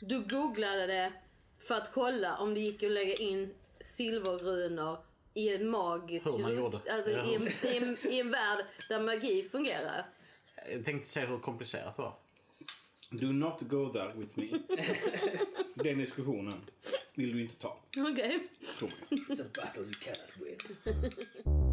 Du googlade det för att kolla om det gick att lägga in silverrunor i en magisk Hur man gjorde. Alltså Ja. i, en, i, en, i en värld där magi fungerar. Jag tänkte se hur komplicerat det var. Do not go there with me. Den diskussionen vill du inte ta. Okej. It's a battle you cannot win.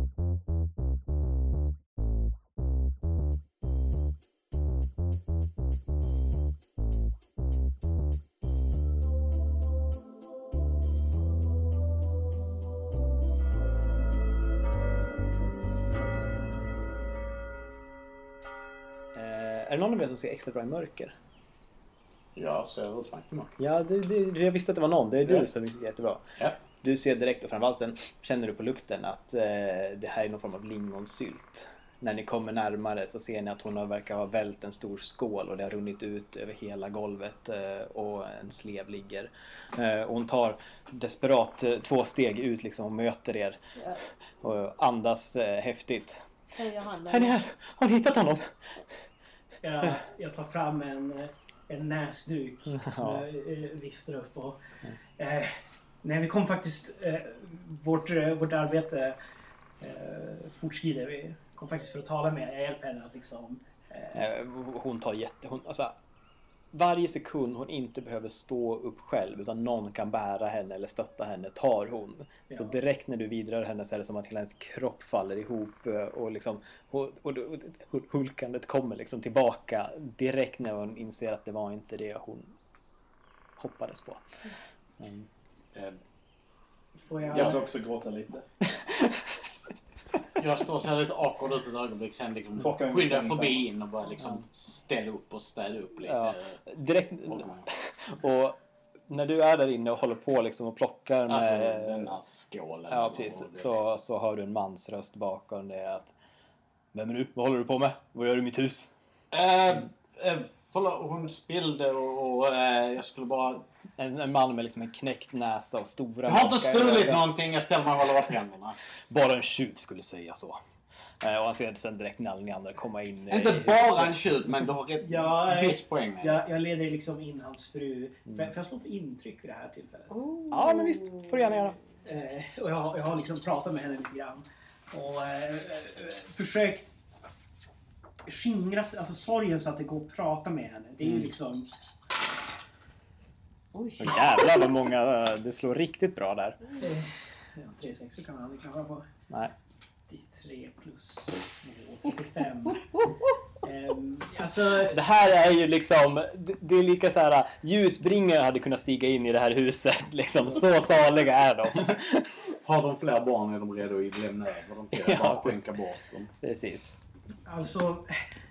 det någon av er som ser extra bra i mörker? Jag ser utmärkt på Ja, det, det, jag visste att det var någon. Det är du Ja. som ser jättebra. Ja. Du ser direkt och framförallt sen känner du på lukten att eh, det här är någon form av lingonsylt. När ni kommer närmare så ser ni att hon har, verkar ha vält en stor skål och det har runnit ut över hela golvet eh, och en slev ligger. Eh, och hon tar desperat eh, två steg ut liksom och möter er och andas häftigt. Är ni här? Har ni hittat honom? Jag, jag tar fram en, en näsduk som Ja. jag eh, viftar upp. Och, eh, nej, vi kom faktiskt... Eh, vårt, eh, vårt arbete eh, fortskrider. Vi kom faktiskt för att tala med. Jag hjälper henne att liksom... Eh, Eh, Hon tar jätte... Hon, alltså, varje sekund hon inte behöver stå upp själv utan någon kan bära henne eller stötta henne tar hon. Så Ja. direkt när du vidrör henne så är det som att hela hennes kropp faller ihop eh, och liksom och, och, och hulkandet kommer liksom tillbaka direkt när hon inser att det var inte det hon hoppades på. Mm. Eh, får jag... Jag vill också gråta lite. Jag står och ser lite awkward ut ett ögonblick. Sen liksom Torkar skyndar med förbi in och bara liksom ställa upp och städa upp lite. Ja, direkt och när du är där inne och håller på liksom och plockar Alltså med denna skålen. Ja, precis. Så, så hör du en mans röst bakom det att Vem är du? Vad håller du på med? Vad gör du i mitt hus? Eh, förlåt, hon spillde och, och eh, jag skulle bara... En, en man med liksom en knäckt näsa och stora Jag har inte stulit någonting, jag ställer mig och håller upp händerna. Bara en tjuv skulle säga så. Eh, och han ser sen direkt när alla ni andra komma in eh, Inte i bara huset. en tjuv, men du har rätt Ja, eh, viss poäng med det. jag, jag leder liksom in hans fru. Får jag- får jag slå för intryck vid det här tillfället? Ja, men visst. får du gärna göra. Eh, och jag, har- jag har liksom pratat med henne lite grann. Och eh, eh, försökt skingra alltså sorgen så att det går att prata med henne. Det är ju liksom... Oj. Åh, Jävlar vad många. Det slår riktigt bra där. Ja, 3 6 kan man aldrig klara på. Nej. 93 plus 2, 45. Ehm, alltså... Det här är ju liksom, det, det är lika så här ljusbringare hade kunnat stiga in i det här huset. Liksom, så saliga är de. Har de fler barn är de redo att lämna över dem till Ja, Bara skänka bort dem. Precis. Alltså,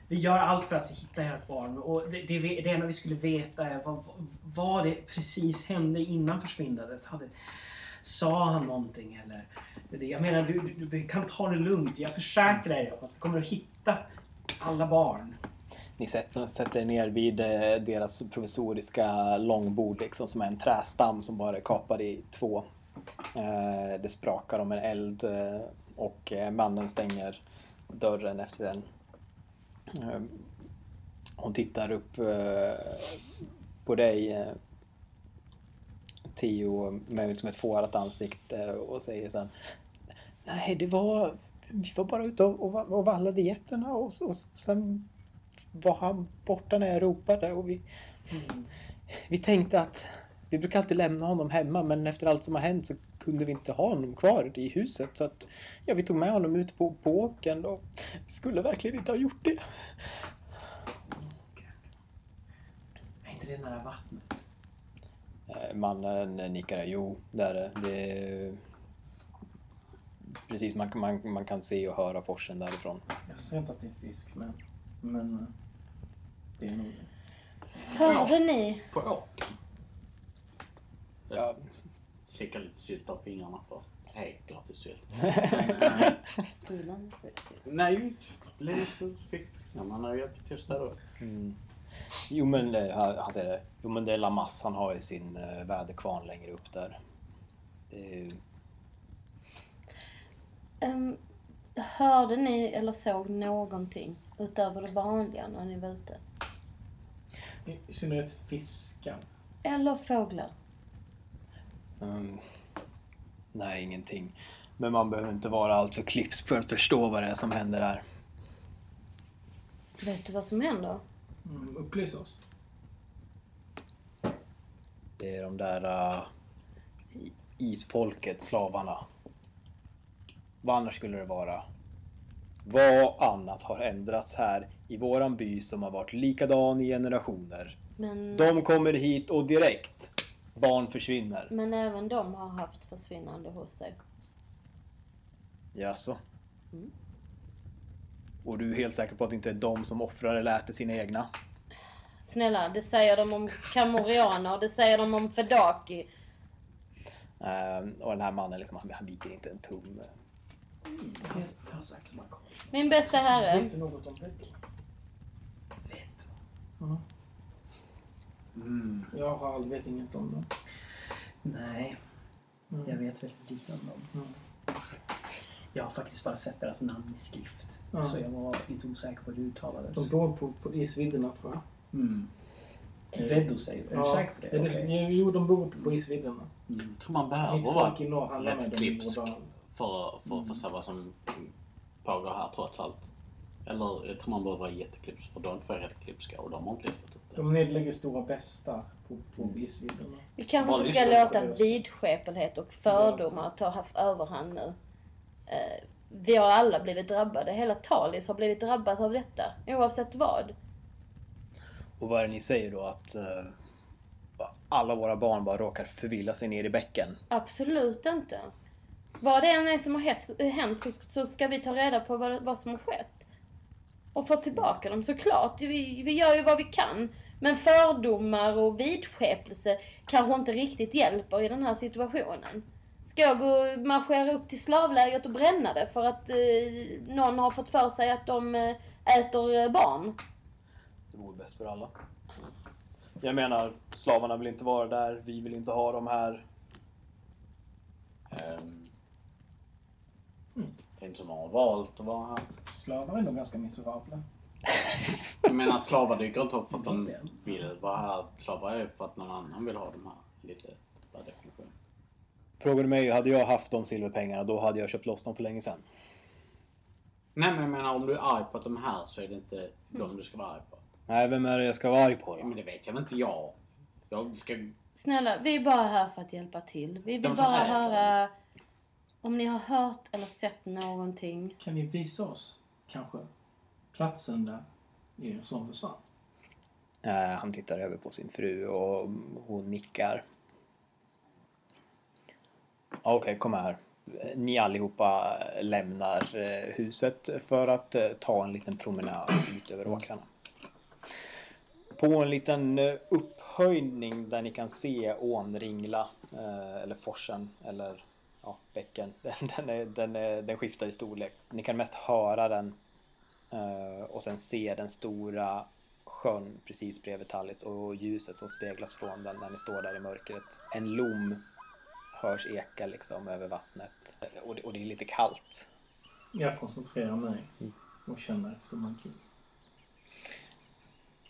vi gör allt för att hitta ert barn. Och det, det, det enda vi skulle veta är vad, vad det precis hände innan försvinnandet. Hade, sa han någonting eller? Jag menar, du, du, du kan ta det lugnt. Jag försäkrar er att vi kommer att hitta alla barn. Ni sätter, sätter er ner vid eh, deras provisoriska långbord liksom, som är en trästam som bara är kapad i två. Eh, det sprakar om en eld eh, och mannen stänger dörren efter den. Eh, hon tittar upp eh, på dig eh, Theo med liksom ett fårat ansikte och säger sen Nej, det var... Vi var bara ute och, och, vallade getterna och, så- och sen var han borta när jag ropade och vi, vi tänkte att vi brukar alltid lämna honom hemma men efter allt som har hänt så kunde vi inte ha honom kvar i huset så att ja, vi tog med honom ut på, på åkern och vi skulle verkligen inte ha gjort det. Är inte det nära vattnet? Eh, Mannen nickade. Jo, det är det. Precis, man, kan- man, man kan se och höra forsen därifrån. Jag ser inte att det är fisk, men... Men... eh, Det är nog det. Hörde ni? På åkern. Ja. Slicka lite sylt av fingrarna för hej, gratis sylt. Stilen. Nej, lite fick fingrarna när jag hjälpte till att städa upp. Mm. Jo men eh, han han säger det. Jo men det är Lamas, han har ju sin uh, väderkvarn längre upp där. Det är ju... Ehm, hörde ni eller såg någonting utöver det vanliga när ni var ute? I, synnerhet fisken. Eller fåglar. Mm. Nej, ingenting. Men man behöver inte vara alltför klipsk för att förstå vad det är som händer här. Vet du vad som händer? Mm, upplys oss. Det är de där uh, isfolket, slavarna. Vad annars skulle det vara? Vad annat har ändrats här i våran by som har varit likadan i generationer? Men, De kommer hit och direkt barn försvinner. men även de har haft försvinnande hos sig. Jaså? Mm. Och du är helt säker på att det inte är de som offrar eller äter sina egna? Snälla, det säger de om kamorianer, det säger de om Fedaki. Ehm, och den här mannen liksom, han, han viker inte en tum. Kommer. Min bästa Jag vet herre, inte något om det. Vet du? Mm. Jag har aldrig vet inget om dem. Nej, Mm. jag vet väldigt lite om dem. Mm. Jag har faktiskt bara sett deras namn i skrift. Ja. Så jag var lite osäker på hur det uttalades. De bor på, på isvidderna tror jag. Mm. Veddo säger du? Är du säker på det? Ja, det Okej. Jo, de bor på isvidderna. Jag tror man behöver vara rätt klipsk för, för att förstå vad som pågår här trots allt. Eller jag tror man behöver vara jätteklipsk för de två är rätt klipska och de har inte listat upp det. De nedlägger stora bästar på, på isvidderna. vi kanske inte ska låta vidskepelhet och fördomar ta haft överhand nu. Eh, vi har alla blivit drabbade. Hela Talis har blivit drabbat av detta. Oavsett vad. Och vad är det ni säger då? Att eh, alla våra barn bara råkar förvilla sig ner i bäcken? Absolut inte. Vad det än är som har hänt, hänt så, så ska vi ta reda på vad, vad som har skett. Och få tillbaka dem såklart. Vi, vi gör ju vad vi kan. Men fördomar och vidskepelse kanske inte riktigt hjälper i den här situationen. Ska jag gå marschera upp till slavlägret och bränna det för att eh, någon har fått för sig att de eh, äter eh, barn? Det vore bäst för alla. Jag menar, slavarna vill inte vara där, vi vill inte ha dem här. Um, Det är inte så många har valt att vara här. Slavar är nog ganska miserabla. Jag menar slavar dyker inte upp för att de vill vara här. Slavar är för att någon annan vill ha dem här. Lite per definition. Frågar du mig, hade jag haft de silverpengarna då hade jag köpt loss dem för länge sedan. Nej men jag menar om du är arg på att de är här så är det inte dem du ska vara arg på. Nej, vem är det jag ska vara arg på Ja, då? men det vet jag väl inte jag. Jag ska... Snälla, vi är bara här för att hjälpa till. Vi vill De som bara är höra om ni har hört eller sett någonting. Kan ni visa oss, kanske, platsen där er son försvann? Eh, han tittar över på sin fru och hon nickar. Okej, kom här. Ni allihopa lämnar eh, huset för att eh, ta en liten promenad ut över åkrarna. På en liten upphöjning där ni kan se ån ringla, eller forsen, eller ja, bäcken. Den, den, är, den, är, den skiftar i storlek. Ni kan mest höra den eh, och sen se den stora sjön precis bredvid Tallis och ljuset som speglas från den när ni står där i mörkret. En lom hörs eka liksom över vattnet och det, och det är lite kallt. Jag koncentrerar mig och känner efter magi.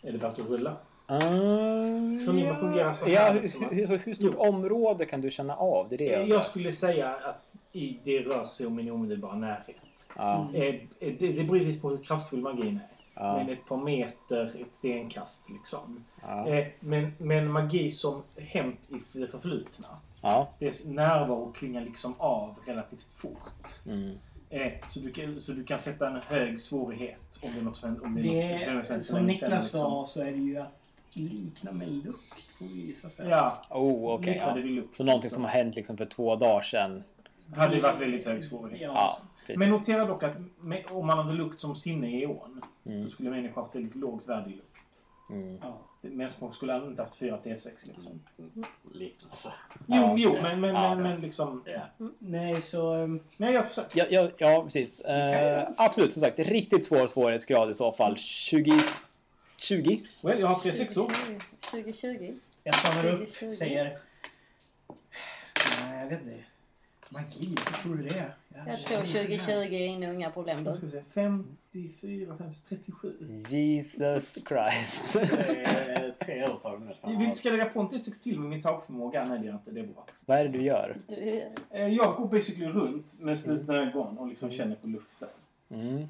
Är det värt att rulla? För mig man fungerar så här ja, liksom, hur, hur, hur stort område kan du känna av? Det är det jag. Jag skulle säga att i, det rör sig om min omedelbara närhet. Ja, Eh, eh, Det, det beror givetvis på hur kraftfull magin är. ja, Men ett par meter, ett stenkast liksom. ja, Eh, Men, men magi som hänt i det förflutna. ja. Dess närvaro klingar liksom av relativt fort. Mm. Eh, så, du kan, så du kan sätta en hög svårighet om det är något som, om det är något som som Niklas liksom. sa så är det ju att likna med lukt på vissa sätt. Ja, Oh, okej. liknande ja. Så någonting som har hänt liksom för två dagar sedan. Hade ju varit väldigt hög svårighet. Ja. Men notera dock att med, om man hade lukt som sinne i ån Mm. så skulle människor haft väldigt lågt värde i lukt. Mm. Ja. Människor skulle inte haft 4 T6 liksom. Liknelse. Jo, Ja, jo men, men, Ja. men, men liksom... Ja. Nej, så... ehm, Men jag försöker. Ja, ja, ja precis. Eh, absolut, som sagt. Riktigt svår svårighetsgrad i så fall. 20... 20? Well, jag har tre sexor. 2020. Jag stannar upp, 2020. säger... Nej, jag vet inte. Magi, hur tror du det är? Jag tror 2020 är inga unga problem då. Jag ska säga 54, 50, 37. Jesus Christ. Tre övertag nu. Jag vill ska lägga på en T6 till med min takförmåga? Nej, det gör jag inte. Det är bra. Vad är det du gör? Du, Eh, Jag går basically runt med slutna ögon och liksom känner på luften. Mm.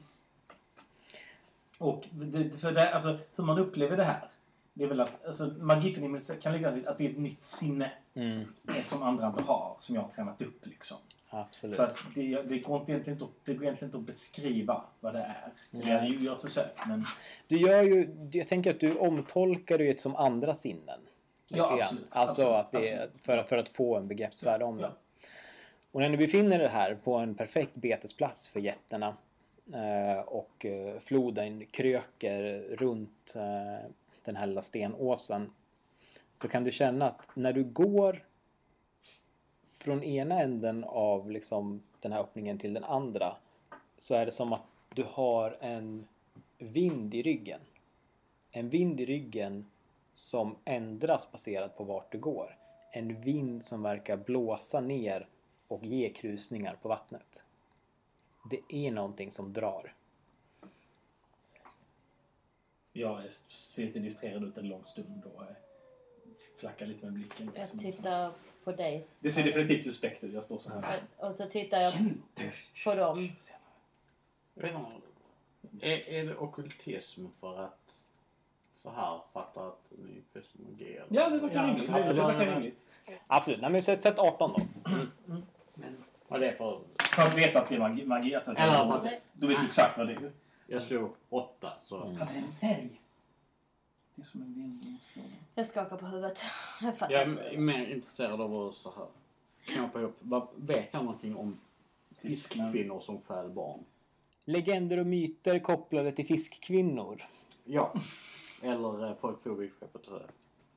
Och det, för det, alltså, hur man upplever det här. Det är väl att alltså, magiförnimmelse kan ligga i att det är ett nytt sinne Mm. eh, som andra inte har. Som jag har tränat upp liksom. Absolut. Så att det, det, går inte egentligen inte, att- det går egentligen inte att beskriva vad det är. Nej. Jag gör ett försök men... Du gör ju, jag tänker att du omtolkar det ju som andra sinnen. Ja, absolut. Alltså Absolut, att det är för, att- för att få en begreppsvärde om Ja. det. Och när ni befinner er här på en perfekt betesplats för getterna eh, Eh, och eh, floden kröker runt eh, den här lilla stenåsen så kan du känna att när du går från ena änden av liksom den här öppningen till den andra så är det som att du har en vind i ryggen. En vind i ryggen som ändras baserat på vart du går. En vind som verkar blåsa ner och ge krusningar på vattnet. Det är någonting som drar. Jag ser lite distraherad ut en lång stund och eh, flackar lite med blicken. jag tittar på dig. Det ser definitivt suspekt ut. Jag står så här. Och så tittar jag på dem. Jag vet inte, är, är det ockultism för att så här fatta att ni eller? Ja, det verkar rimligt. Absolut. Nej, men sätt, sätt 18 då. Men Vad är det för... för att veta att det är magi. magi alltså, Eller för att- Då vet du exakt vad det är. Jag slog åtta så... Mm. Ja, det är en färg. Det är som en vind mot floden. Jag skakar på huvudet. Jag fattar Jag inte. är mer intresserad av att så här knåpa ihop. Vad, vet jag någonting om fiskkvinnor som stjäl barn? Legender och myter kopplade till fiskkvinnor. Ja. Eller eh, folk tror vidskeppet är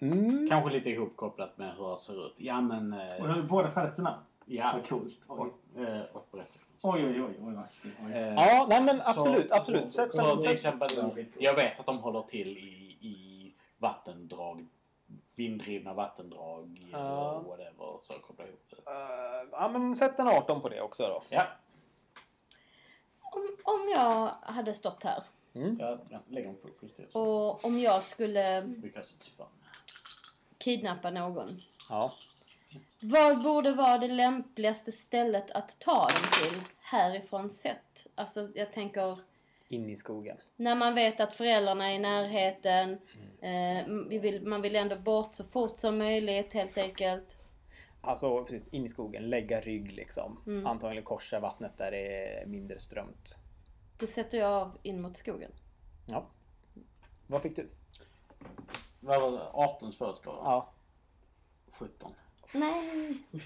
Mm. Kanske lite ihopkopplat med hur det ser ut. Ja men... Och Eh, du har båda färgerna. Ja. Vad coolt. Oj, Och, eh, och berättelser. oj, oj. oj, oj, oj. Eh, Ja, nej men Så- absolut, absolut. Sätt Så den, till exempel, jag vet att de håller till i, i vattendrag, vinddrivna vattendrag och whatever. Så koppla ihop det. Eh, ja, men sätt en 18 på det också då. Ja, Om, om jag hade stått här jag lägger en full justering. och om jag skulle kidnappa någon. Ja. Vad borde vara det lämpligaste stället att ta den till härifrån sett? Alltså jag tänker In i skogen. när man vet att föräldrarna är i närheten. Eh, vi vill, man vill ändå bort så fort som möjligt helt enkelt. Alltså precis, in i skogen, lägga rygg liksom. Mm. Antagligen korsa vattnet där det är mindre strömt. Då sätter jag av in mot skogen. Ja. Vad fick du? Vad var det? 18 svårighetsgrad? Ja. 17. Nej.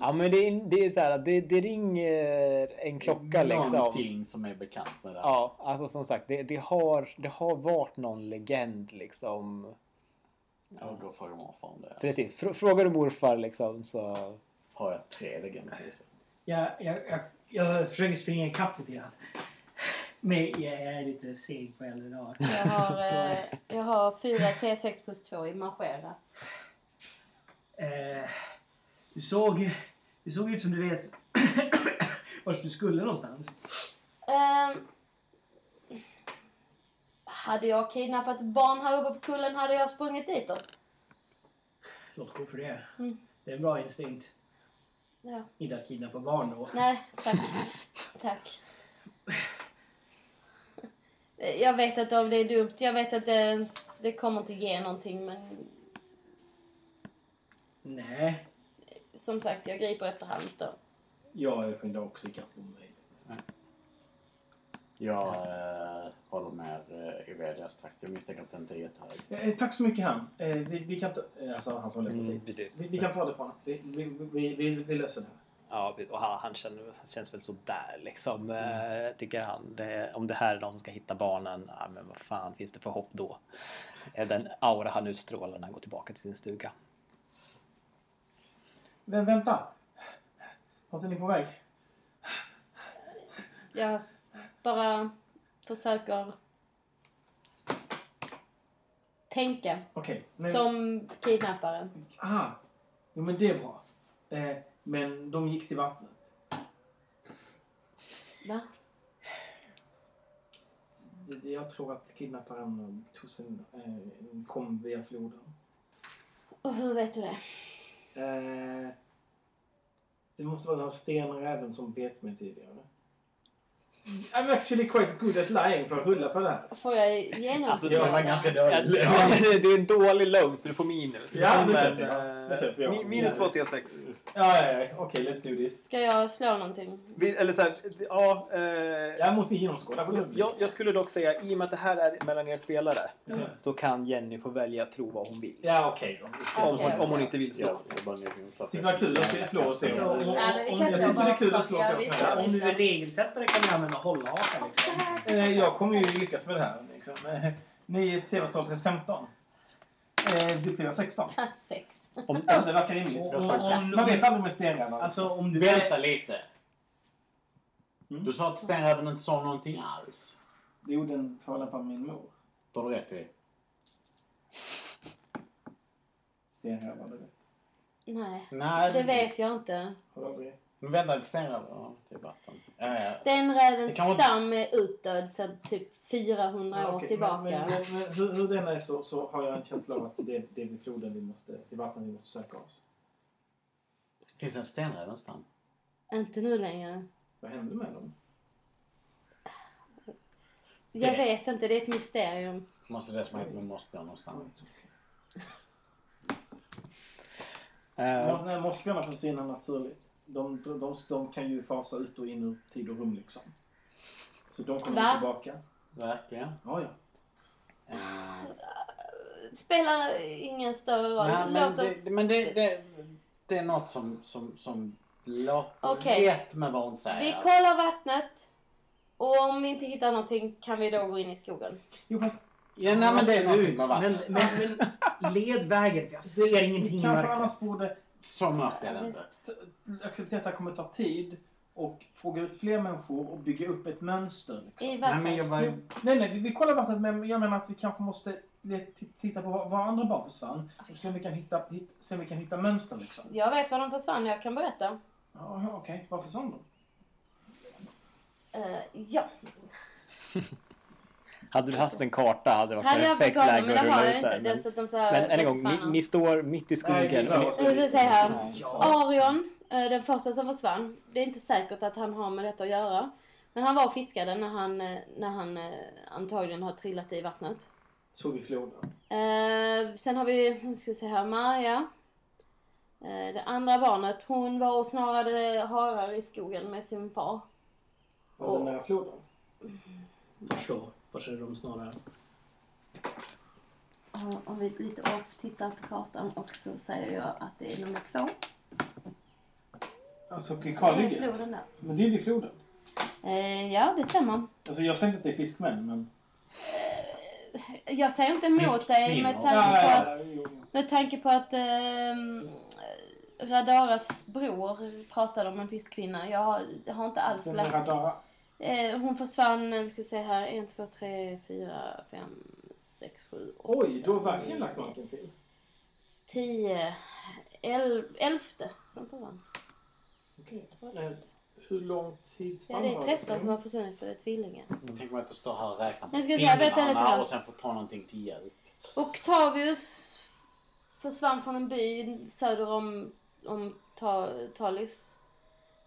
Ja men det, är- det är så här, det, det ringer en klocka liksom. Någonting som är bekant med det. Ja, alltså som sagt det, det, har, det har varit någon legend liksom. Jag går och frågar morfar om det. Precis, Frå- frågar du morfar liksom så... Har jag tre legender? Jag, jag, jag, jag försöker springa ikapp lite grann. Men jag är lite seg på äldre dagar. Jag har, eh, jag har 4 T6 plus 2 i marschera. eh, du såg... Du såg ut som du vet vart du skulle någonstans. Ehm, hade jag kidnappat barn här uppe på kullen hade jag sprungit ditåt. Låt gå för det. Mm. Det är en bra instinkt. Ja. Inte att kidnappa barn då. Nej, tack. tack. Jag vet inte om det är dumt. Jag vet att det, det kommer inte ge någonting men Nej. Som sagt jag griper efter Halmstad. Jag skyndar också ikapp om möjligt. Jag eh, håller med eh, i Vedias trakt. Jag misstänker att den inte är jättehög. Eh, tack så mycket han. Eh, vi, vi kan ta... Eh, alltså han som håller på Mm, precis. Vi, vi kan ta det från vi, vi, vi, vi, vi löser det. Ja, precis. Och han, han känner, känns väl sådär liksom. Eh, tycker han. Det, om det här är de som ska hitta barnen, ja, men vad fan finns det för hopp då? Eh, Den aura han utstrålar när han går tillbaka till sin stuga. Men vänta! Vart är ni på väg? Jag bara försöker tänka Okej. men- som kidnappare. Aha. Jo men det är bra. Eh, men de gick till vattnet. Va? Det- det- Jag tror att kidnapparen tog sin, eh, kom via floden. Och hur vet du det? Eh, det måste vara den här stenräven som bet mig tidigare. I'm actually quite good at lying för att rulla för det. Får jag genomskåda? Alltså, Det var ganska dåligt. Ja, det är en dålig load så du får minus. Ja, det Men, köper jag. Eh, mi- minus 2 T6. Ja, ja, ja. Okej, let's do this. Ska jag slå någonting? Vi- Eller så här, ja. Eh, Jag måste genomskåda. vad det blir. jag, jag skulle dock säga, i och med att det här är mellan er spelare, Mm. så kan Jenny få välja att tro vad hon vill. Ja, okej då. Om hon, om hon inte vill slå. Är att- Det var kul att slå och se. Jag tyckte det är kul att slå och se. Om du är regelsättare kan du använda hålla liksom. Eh, Jag kommer ju lyckas med det här. Liksom. Eh, 9 TV-tal 15. Eh, Du blir 16. Sex. Om, Ja, det verkar rimligt. Och- och- om- Man vet aldrig med stenrävar. Alltså om du... Vänta lite. Mm. Du sa att stenräven inte sa någonting alls. Jo, den förolämpar min mor. Det har du rätt i. Stenrävar, det vet Nej, Nej, det vet jag inte. Har du aldrig? Men vänta, stenräven. Är vatten. Ja. Stenrävens stam är utdöd sedan typ 400 Ja, år tillbaka. Men, men, men hur, hur den är så, så har jag en känsla av att det är, det är vid floden vi måste, till vattnet vi måste söka oss. Finns det en stenräv någonstans? Inte nu längre. Vad hände med dem? Jag Det- vet inte, det är ett mysterium. Måste det som hänt med mossbjörn någonstans. Må- Nej, mossbjörnar försvinner naturligt. De, de, de, de kan ju fasa ut och in ur tid och rum liksom. Så de kommer Va? tillbaka. Verkligen. Ja, ja. Eh, Spelar ingen större roll. nej, men Låt oss... det, men det, det, det är något som, som, som låter Okej. rätt med vad hon säger. Vi kollar vattnet. Och om vi inte hittar någonting kan vi då gå in i skogen. Jo, fast Ja, nej, men det är någonting med Men, vatten. men, men led vägen. Jag ser ingenting i kanske annars mörkret. borde Så mörkt är det inte. acceptera att det här kommer ta tid och fråga ut fler människor och bygga upp ett mönster. Liksom. I Nej, vattnet. men jag var ju... Nej, nej, vi, vi kollar vattnet men jag menar att vi kanske måste titta på var, var andra barn försvann och se om vi kan hitta, hit, se om vi kan hitta mönster liksom. Jag vet var de försvann, jag kan berätta. Ja, okej. Var försvann de? Eh, ja, hade du haft en karta hade det varit hade perfekt läge men att det har rulla jag ut inte. där. Men, så har men jag än en gång, ni, ni står mitt i skogen. Nu vill se här. Ja. Arion, eh, den första som försvann. Det är inte säkert att han har med detta att göra. Men han var och fiskade när han, eh, när han eh, antagligen har trillat i vattnet. Såg vi floden. Eh, sen har vi, nu ska vi se här, Maja. Eh, det andra barnet, hon var och snarade harar i skogen med sin far. Var den nära floden? Förstår. Vart är de snarare? Om vi lite off tittar på kartan och så säger jag att det är nummer två. Alltså vid Det är kalhygget? floden där. Men det är vid floden. Eh, ja, det stämmer. Alltså jag säger inte att det är fiskmän men... Jag säger inte emot dig med tanke på att. Med tanke på att ehm, Radaras bror pratade om en fiskkvinna. Jag har, jag har inte alls Den lärt radara. Eh, Hon försvann, eh, ska se här, 1, 2, 3, 4, 5, 6, 7, 8, Oj, du har verkligen lagt manken till. 10, 11 som försvann. Okej. Hur lång tidsspann Ja, det är har 13 som har försvunnit för det är tvillingen. Tänk mig att du står här och räknar på Jag ska säga, vänta lite och sen får ta någonting till hjälp. Octavius försvann från en by söder om, om Ta, Talis.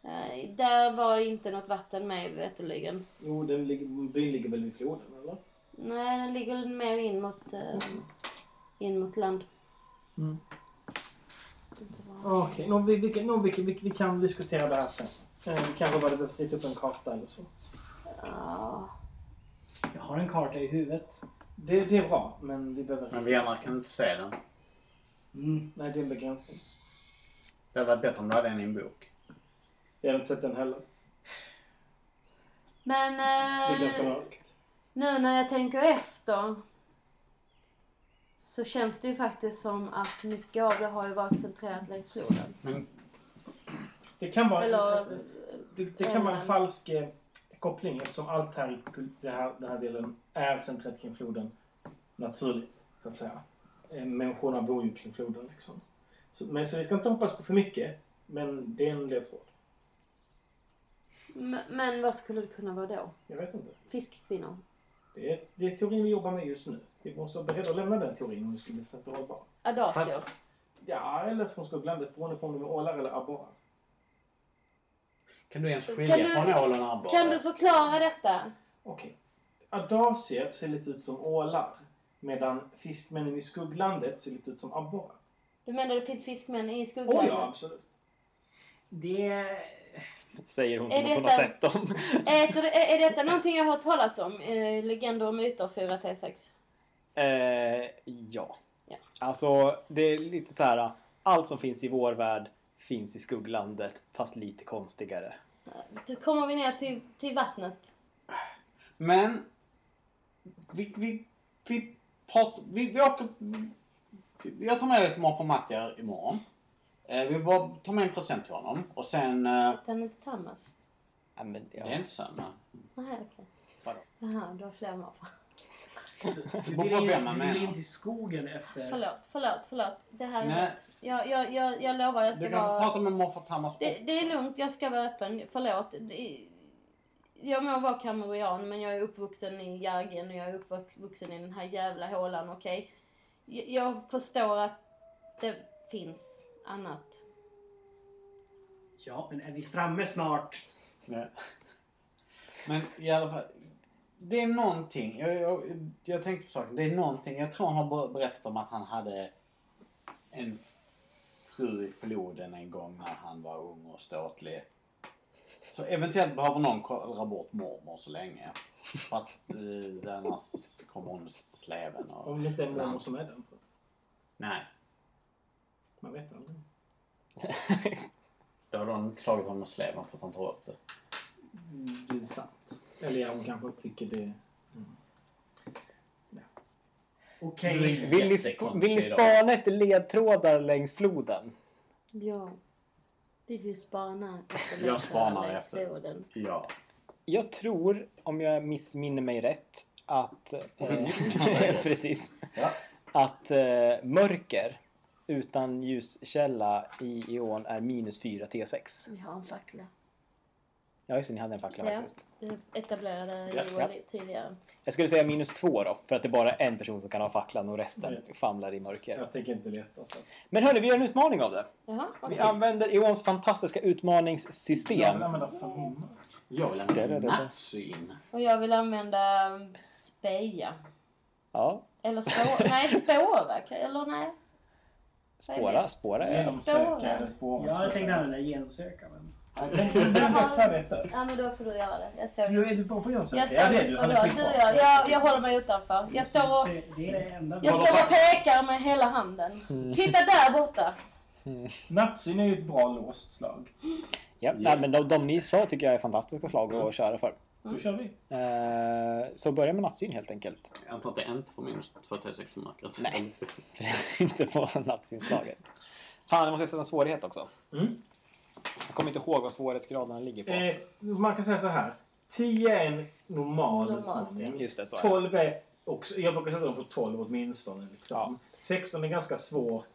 Eh, där var inte något vatten med veterligen. Jo, den ligger, byn ligger väl vid floden, eller? Nej, den ligger mer in mot, eh, in mot land. Mm. Okej, nå, vi, vi, nå, vi, vi, vi kan diskutera det här sen. Eh, Vi kanske bara behöver rita upp en karta eller så. Ja. Jag har en karta i huvudet. Det, det är bra, men vi behöver... Men vi andra kan inte se den. Mm, nej, det är en begränsning. Det hade varit bättre om du hade den i en bok. Jag har inte sett den heller. Men Det är ganska eh, mörkt. nu när jag tänker efter så känns det ju faktiskt som att mycket av det har ju varit centrerat längs floden. Men Det kan vara, Eller, det, det kan vara en eh, falsk eh, koppling eftersom allt här i den här, den här delen är centrerat kring floden naturligt, så att säga. Eh, Människorna bor ju kring floden liksom. Så, men, så vi ska inte hoppas på för mycket, men det är en ledtråd. Men vad skulle det kunna vara då? Jag vet inte. Fiskkvinnor? Det är, det är teorin vi jobbar med just nu. Vi måste vara beredda att lämna den teorin om det skulle bli sätt att hållbar. Adagio? Ja, eller från skugglandet beroende på om de är ålar eller abborrar. Kan du ens Kan skilja du- på en ål och en abborre? Kan du förklara detta? Okej. Adacier ser lite ut som ålar. Medan fiskmännen i skugglandet ser lite ut som abborrar. Du menar det finns fiskmän i Åh skugglandet? ja, absolut. Det... Säger hon Är som att hon har detta- sett dem. Är, det- är, är detta någonting jag har hört talas om? Eh, legender och myter 4T6? Eh, ja. Ja. Alltså, det är lite så här. Allt som finns i vår värld finns i skugglandet, fast lite konstigare. Då kommer vi ner till, till vattnet. Men... Vi, vi, vi pratar... Vi, vi åker... Jag tar med dig till morfar Mattia imorgon. Eh, vi bara tar med en present till honom och sen... Eh, Den är inte Thomas? Ja, men, ja. Det är inte men... Nej, okej. Vadå? Jaha, du har fler morfar. Du Vad- vill, vad in, vem man du vill menar. in till skogen efter... Förlåt, förlåt, förlåt. Det här är Nej. Jag, jag, jag, jag lovar, jag Du ska kan vara... prata med morfar Thomas Det, det är lugnt, jag ska vara öppen. Förlåt. Det, jag må vara kamerian, men jag är uppvuxen i Järgen och jag är uppvuxen i den här jävla hålan, okej? Jag, jag förstår att det finns annat. Ja, men är vi framme snart? Men i alla fall. Det är någonting. Jag, jag, jag tänkte på saken. Det är någonting. Jag tror han har ber- berättat om att han hade en fru i floden en gång när han var ung och ståtlig. Så eventuellt behöver någon kolla bort mormor så länge. För att eh, annars kommer hon sleven och... Om det inte är mormor som är den. Nej. Man vet aldrig. Då har de slagit honom med sleven för att han tar upp det. Det är sant. Eller hon kanske tycker det... Mm. Ja. Okej. Vill ni, sp- vill ni spana efter ledtrådar längs floden? Ja. Vi vill spana efter Jag spanar längs efter. floden. Ja. Jag tror, om jag missminner mig rätt, att... Eh, precis. Ja. Att eh, mörker utan ljuskälla i ion är minus 4 T6. Vi har en fackla. Ja, just det, ni hade en fackla Ja, faktiskt. det etablerade Ja, Joel ja. tidigare. Jag skulle säga minus 2 då, för att det är bara en person som kan ha facklan och resten Mm. famlar i mörker. Jag tänker inte leta så. Men hörni, vi gör en utmaning av det. Jaha, Vi okej. använder Ions fantastiska Jag vill utmaningssystem. använda förnimma. Jag vill det. nattsyn. Och jag vill använda um, speja. Ja, Eller spå... nej, spåra. Eller nej. Spåra, spåra är... Genomsöka eller spåra. Ja, jag tänkte använda genomsöka, men... Det är bäst färdigt där. Ja, men då får du göra det. Jag såg Du, är du bra på att genomsöka? jag Ja, såg just du. vad du gör. Jag, jag håller mig utanför. Jag står och, jag står och pekar med hela handen. Titta där borta. Nattsyn är ju ett bra låst slag. Ja, nej, men de, de ni sa tycker jag är fantastiska slag att köra för. Då kör vi. Eh, så börja med nattsyn helt enkelt. Jag antar att det inte får minus 2 till 6 för mörkret. Nej. inte på nattsynslaget. Fan, jag måste en svårighet också. Mm. Jag kommer inte ihåg vad svårighetsgraderna ligger på. Eh, man kan säga så här. 10 är en normal Normalt, utmaning. Just det, så är det. 12 är också, jag brukar sätta dem på 12 åtminstone. Liksom. Ja. 16 är ganska svårt.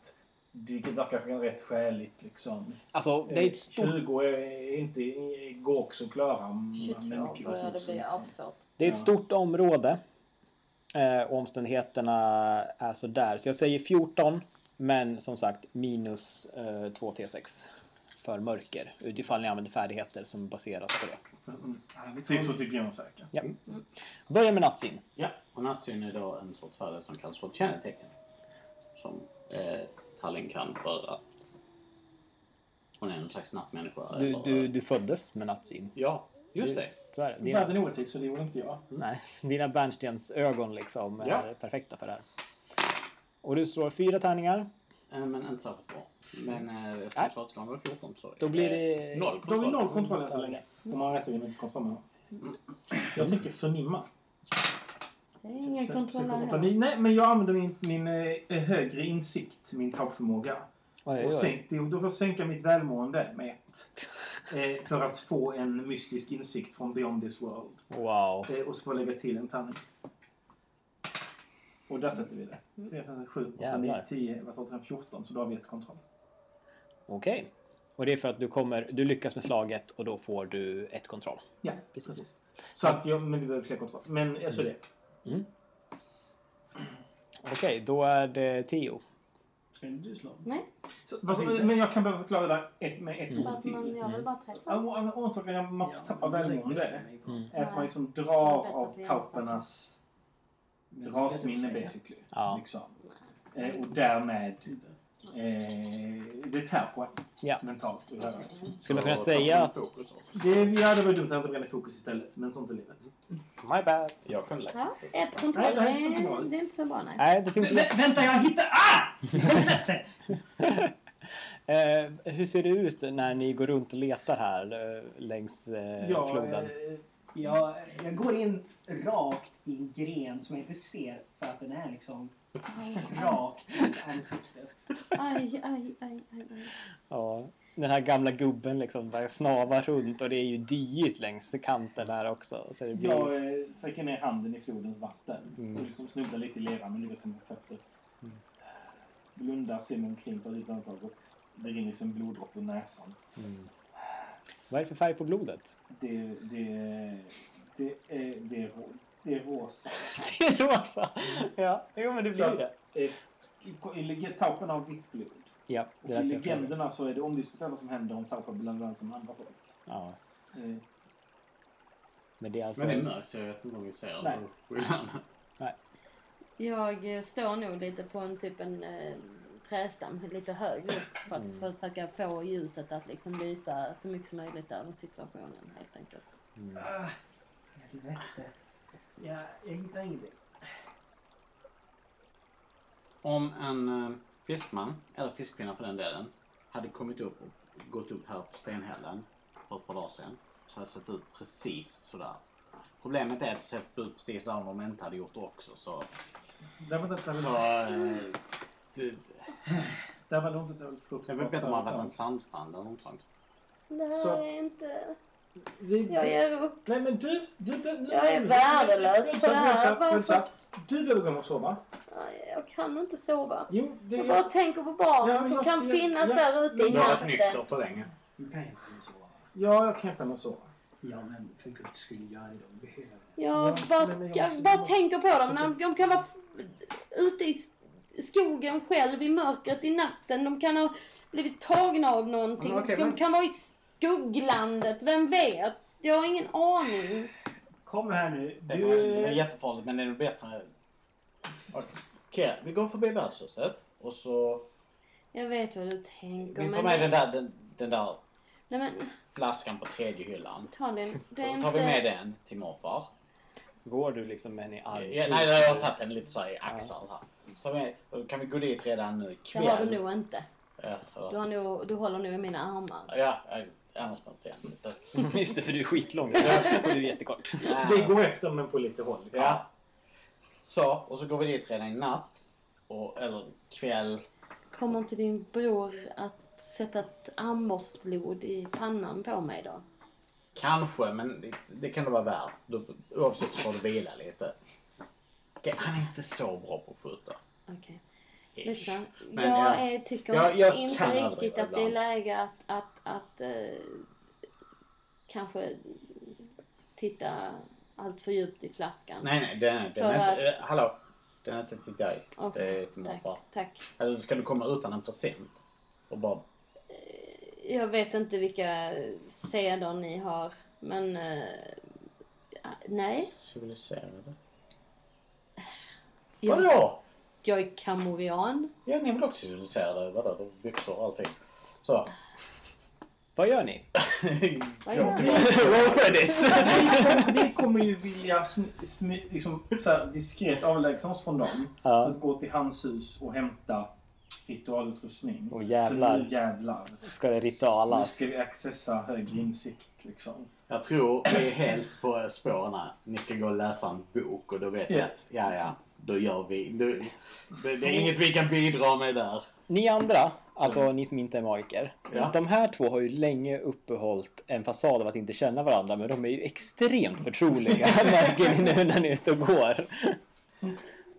Vilket verkar rätt skäligt liksom. Alltså, det är ett stort, 20 är inte, går också att klara. 22 med mycket börjar det bli apsvårt. det är ett stort område. Eh, och omständigheterna är så där. Så jag säger 14. Men som sagt minus eh, 2 T6 för mörker. Utifall ni använder färdigheter som baseras på det. Mm. Typ så typ genomsöka. Ja. Börja med nattsyn. Ja, och nattsyn är då en sorts färdighet som kallas för kännetecken. Som eh, Tallinn kan för att hon är en slags nattmänniska. Du, eller- du, du föddes med nattsyn. Ja, just det. Så är det. Dina, Världen är orättvis så det gjorde inte jag. nej, dina bärnstens ögon liksom är Ja. perfekta för det här. Och du slår fyra tärningar. Eh, men inte särskilt bra. Men eh, eftersom svartskalan var 14 så Då blir det... noll Då har vi kontroll. noll kontroll än så länge. De har rätt att vinna kontroll med Jag tänker förnimma. Det är ingen För- kontroll här. Nej, men jag använder min, min eh, högre insikt, min takförmåga. Oj, Och oj. sänkt, då får jag sänka mitt välmående med ett. Eh, för att få en mystisk insikt från Beyond this world. Wow. Eh, och så får jag lägga till en tärning. Och där sätter vi det. 4, 5, 7, 8, 9, Jävlar. 10, 11, 12, 13, 14. Så då har vi ett kontroll. Okej. Och det är för att du kommer, du lyckas med slaget och då får du ett kontroll. Ja, Precis. precis. Så att jag, men vi behöver fler kontroller. Men alltså det. Okej, då är det Theo. Ska du slå? Nej, Så, vad, som- men jag kan behöva förklara det där ett, med ett för ord att till. man gör väl bara Ja, slag. och- och Orsaken jag man tappar välmående Mm. är att man liksom Jag drar vet av att vi har taupernas rasminne basically. Ja. Liksom. Eh, och därmed eh, det tär på Ja. mentalt. Skulle man kunna säga att... Det, ja, det var dumt att inte bränna fokus istället. Men sånt är livet. My bad. Jag kunde lägga. Ja, ett Nej, kontroll, det det är dåligt. det är inte så bra nej. Nej, det ser inte Vä- vänta, jag hittar... Ah! Eh, hur ser det ut när ni går runt och letar här eh, längs eh, Ja, floden? eh, jag, jag går in rakt i en gren som jag inte ser för att den är liksom rakt i ansiktet. Aj, aj, aj, aj, aj. Ja, den här gamla gubben liksom bara snavar runt och det är ju diigt längs kanten här också. Så det blir... Jag eh, sträcker ner handen i flodens vatten Mm. och liksom snubblar lite i leran men lyckas komma på fötter. Blundar, ser mig omkring, tar ett andetag och det rinner som en bloddroppe ur näsan. Mm. Vad är det för färg på blodet? Det, det, det, är, det, är, det är rosa. Det är rosa! Ja, jo men det Så blir att- det. Eh, I, Taupen har vitt blod. Ja, Och det är I legenderna så är det omdiskuterat vad som händer om Taupa blandar som andra folk. Ja, Eh, men det är alltså... Men det är mörkt så jag vet inte om vi ser Nej. skillnaden. Jag eh, står nog lite på en typ en eh, trästam lite högre upp för att Mm. försöka få ljuset att liksom lysa så mycket som möjligt över situationen helt enkelt. Mm. ah, helvete. Jag, jag hittar ingenting. Om en eh, fiskman, eller fiskkvinna för den delen, hade kommit upp och gått upp här på Stenhällen för ett par dagar sedan så hade det sett ut precis sådär. Problemet är att det sett ut precis där om de inte hade gjort det också så... Det var inte särskilt... så eh, det, Det var nog inte särskilt det fruktbart. väl bättre om man hade varit en sandstrand eller något sånt. Det Så- här är inte... Vi- Jag ger upp. Nej men du... du nu- Jag är värdelös på det här. Elsa, Varför? Du behöver gå hem och sova. Jag kan inte sova. Jo, det Jag bara tänker på Ja, barnen men som jag- kan jag- finnas jag- där ute i Du har varit nykter natten. för länge. Du kan inte sova. Ja, jag kan henne att sova. Ja, men för guds skull, gör det. De behöver det. Jag Ja, bara, men jag jag måste bara tänker på dem. När de kan vara f- ute i s- skogen själv i mörkret i natten. De kan ha blivit tagna av någonting. Men okej, de men- kan vara i skugglandet. Vem vet? Jag har ingen aning. Kom här nu. Det var, det var Du... jättefarligt men det är nog bättre... Okej, vi går förbi värdshuset och så... Jag vet vad du tänker. Vi tar med det- den där, den, den där Nej men, flaskan på tredje hyllan. ta den. Det Och är så tar vi med den till morfar. Går du liksom med den i? Ja, nej, jag har tagit den lite så här i axlar här. Så med, och så kan vi gå dit redan nu Det ikväll. har du nog inte. Ja, för, Du, har nog, du håller nog i mina armar. ja, jag- annars man inte igen lite. Just det, för du är skitlång och du är jättekort. Vi går efter men på lite håll. Ja. Så, och så går vi dit redan i natt. Och, eller kväll. Kommer inte din bror att sätta ett armborstlod i pannan på mig då? Kanske, men det, det kan det vara värt. Du, oavsett så får du vila lite. Okej, han är inte så bra på att skjuta. Okej. Ish. Lyssna, Men jag jag- är, tycker jag- jag inte riktigt att det är läge att, att, att eh, kanske titta allt för djupt i flaskan. Nej, nej, den, är- den är inte... Eh, hallå? Den är inte till dig. Okej, Det är till morfar. tack, tack. Eller ska du komma utan en present? Och bara... Jag vet inte vilka seder ni har, men eh, nej. Civiliserade? Jag, Vadå? Jag är kamovian. Ja, ni är väl också civiliserade? Vadå? Då byxor och allting. Så. Vad gör ni? Vad gör ni? Roll credits! Vi, vi kommer ju vilja liksom, så här, diskret avlägsna oss från dem. För att gå till hans hus och hämta ritualutrustning. Åh, jävlar. För nu jävlar. Ska det Nu ritualas? ska vi accessa högre insikt liksom. Jag tror vi är helt på spåren här. Ni ska gå och läsa en bok och då vet Ja. jag att, ja ja, då gör vi. Då, det, det är inget vi kan bidra med där. Ni andra, alltså ni som inte är magiker. Ja. De här två har ju länge uppehållit en fasad av att inte känna varandra men de är ju extremt förtroliga märker ni nu när ni är ute och går.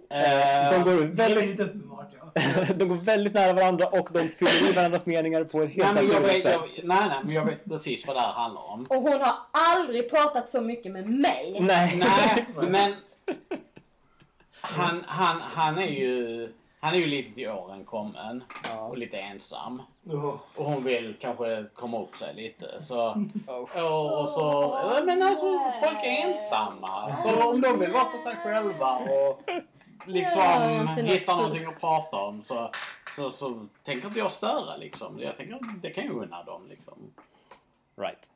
Eh, De går är väldigt lite uppenbart, ja. de går väldigt nära varandra och de fyller i varandras meningar på ett helt naturligt sätt. jag, nej, nej, men jag vet precis vad det här handlar om. Och hon har aldrig pratat så mycket med mig. Nej. Nej, men han, han, han är ju han är ju lite till åren kommen och lite ensam. Och hon vill kanske komma upp sig lite. Så, och, och så, ja, men alltså folk är ensamma. Så om de vill vara för sig själva och Ja, liksom inte något hitta fult. någonting att prata om så, så, så tänker inte jag störa liksom. Jag tänker att det kan jag unna dem liksom. Right.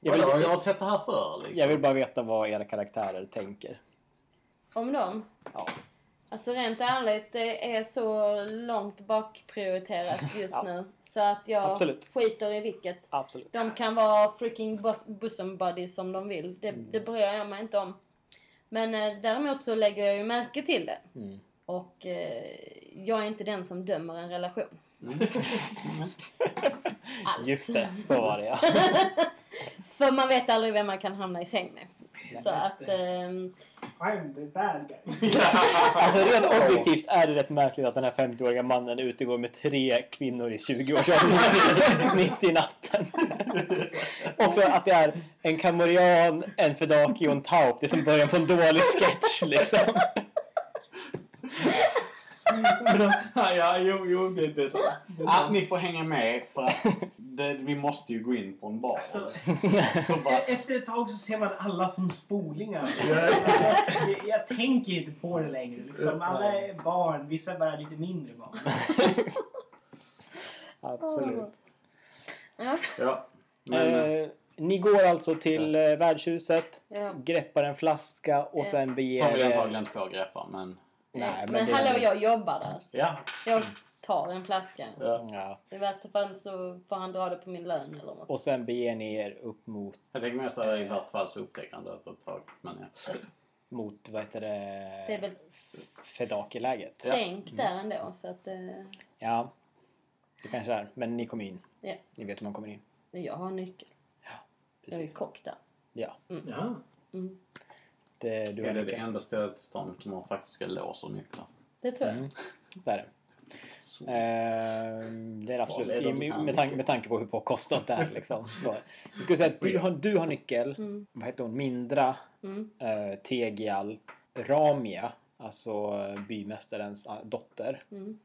Jag vill, jag har sett det här förr liksom. jag vill bara veta vad era karaktärer tänker. Om dem? Ja. Alltså rent ärligt, det är så långt bakprioriterat just Ja. nu. Så att jag Absolut. skiter i vilket. Absolut. De kan vara freaking bosom buddies som de vill. Det, Mm. det bryr jag mig inte om. Men eh, däremot så lägger jag ju märke till det. Mm. Och eh, jag är inte den som dömer en relation. Alls. Just det, så var det ja. För man vet aldrig vem man kan hamna i säng med. Så att... ehm, I'm the bad guy. Alltså rent objektivt är det rätt märkligt att den här 50-åriga mannen utegår med tre kvinnor i 20-årsåldern mitt i natten. Också att det är en kamorian, en fedaki och en taup. Det är som början på en dålig sketch liksom. Ja, ja, jo, jo, det, det är sant. Det är Ja, sant. ni får hänga med för att det, vi måste ju gå in på en bar. Alltså, så bara, E- Efter ett tag så ser man alla som spolingar. Alltså, jag, jag tänker inte på det längre. Liksom. Alla är barn, vissa är bara lite mindre barn. Absolut. ja, ja. Men, Eh, ni går alltså till eh, värdshuset, ja. greppar en flaska och sen som beger vi er... antagligen inte får greppa, men Nej, men men det- hallå, jag jobbar där. ja. Jag tar en flaska. ja. Ja. I värsta fall så får han dra det på min lön eller något. Och sen beger ni er upp mot, Jag tänker mest att i värsta fall så upptäcker han det efter ett tag. Men ja. mot vad heter det, Det är väl Fedaki-läget. Ja. stängt där ändå så att... eh, Ja, det kanske är. Men ni kommer in. Ja. Ni vet hur man kommer in. jag har nyckel. Jag är ju Precis. kock där. Ja, Ja. Mm. Det, du Är det det enda stället i stan som har faktiska lås och nycklar? Det tror jag. Mm, det är det. Så. Ehm, det är det absolut. Är det de med, tanke, med tanke på hur påkostat det är. Liksom. Så, jag skulle säga att du har, du har nyckel. Mm. Vad heter hon? Mindra, Mm. uh, Tegial, Ramia, alltså eh, bymästarens eh, dotter. Mm.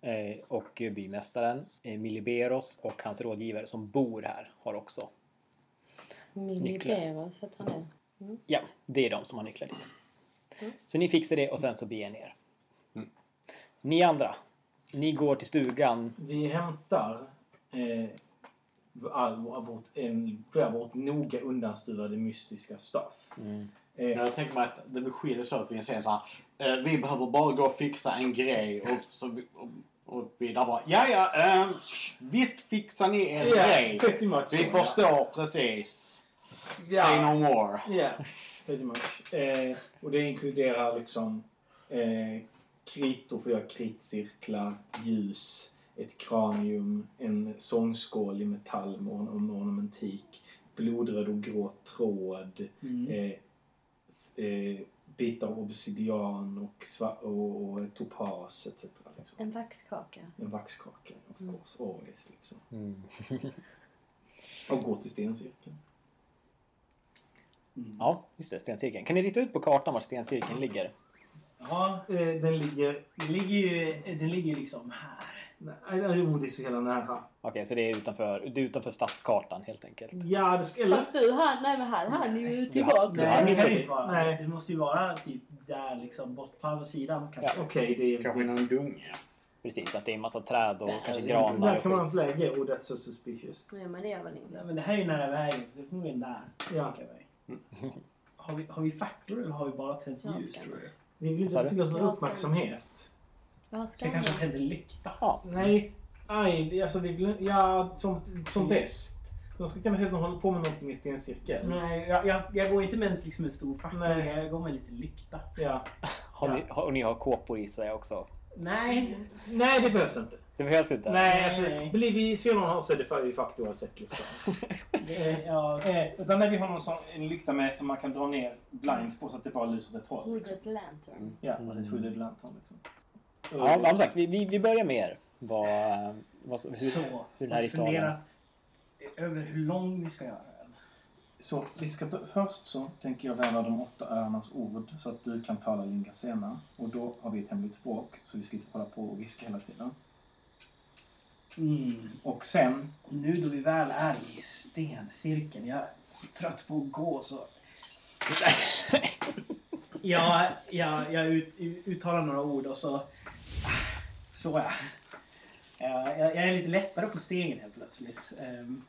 Eh, och bymästaren eh, Miliberos och hans rådgivare som bor här har också. Nycklar. Minibera så att är. Ja, det är de som har nycklar dit. Mm. Så ni fixar det och sen så beger ni er. Mm. Ni andra, ni går till stugan. Vi hämtar eh, all, vårt, en, vårt noga undanstuvade mystiska stuff. Mm. Eh, Jag tänker mig att det blir skiljer så att vi säger så här. Eh, vi behöver bara gå och fixa en grej och, så vi, och, och vi där bara. Ja, ja, eh, visst fixar ni en ja, grej. Vi förstår precis. Ja. Say no more. Ja, pretty much. Eh, och det inkluderar liksom eh, kritor för att göra kritcirklar, ljus, ett kranium, en sångskål i metall med orn- med ornamentik, blodröd och grå tråd, Mm. eh, eh, bitar av obsidian och, och, och topas etc. Liksom. En vaxkaka. En vaxkaka, of Mm. course, always. Liksom. Mm. Och gå till stencirkeln. Ja, just det. Stencirkeln. Kan ni rita ut på kartan var stencirkeln ligger? Ja, eh, den ligger, den ligger ju den ligger liksom här. Nej, jo, det är så jävla nära. Okej, så det är utanför, det är utanför stadskartan helt enkelt. Ja, det skulle... Fast du, han, nej men han, han är ju Ja. tillbaka. Nej, det kan det okej. inte vara. Nej. Det måste ju vara typ där liksom, bort på andra sidan kanske. Okej, det är... Kanske det är- någon dunge. Precis, att det är en massa träd och kanske är- granar Där kan man lägga that's so suspicious. Ja men det gör väl Nej, inget. men det här är ju nära vägen så det är förmodligen där. Ja. jag. Har vi, har vi facklor eller har vi bara tänt ljus tror du? Vi vill Sa inte du? till oss någon uppmärksamhet. Jag jag kanske skannat. tänder lykta. Ja, Nej, aj, det- alltså vi vill ja, som, som bäst. De ska kunna se att de håller på med någonting i stencirkeln. Nej, jag, jag, jag går inte med en, liksom en stor fackla. Nej. Jag går med lite lykta. Ja. har ni, har, och ni har kåpor i sig också. Nej. Nej, det behövs inte. Det behövs inte. Nej, alltså, Nej. blir vi ser någon av är det för- fuck oavsett liksom. Det, ja, eh, utan när vi har någon sån, en lykta med som man kan dra ner blinds på så att det bara lyser åt ett håll. Liksom. Hooded lantern. Ja, mm. ett hooded lantern liksom. Ja, som sagt, vi, vi, vi börjar med er. Vad, vad, hur, Så, hur den här ritualen... fundera över hur lång vi ska göra den. Så vi ska, först så tänker jag väva de åtta öarnas ord så att du kan tala Lingasena. Och då har vi ett hemligt språk så vi slipper hålla på och viska hela tiden. Mm. Och sen, Nu då vi väl är i stencirkeln, jag är så trött på att gå så... Ja, jag, jag ut, uttalar några ord och så... Så ja. Ja, Jag, jag är lite lättare på stegen helt plötsligt. Ehm,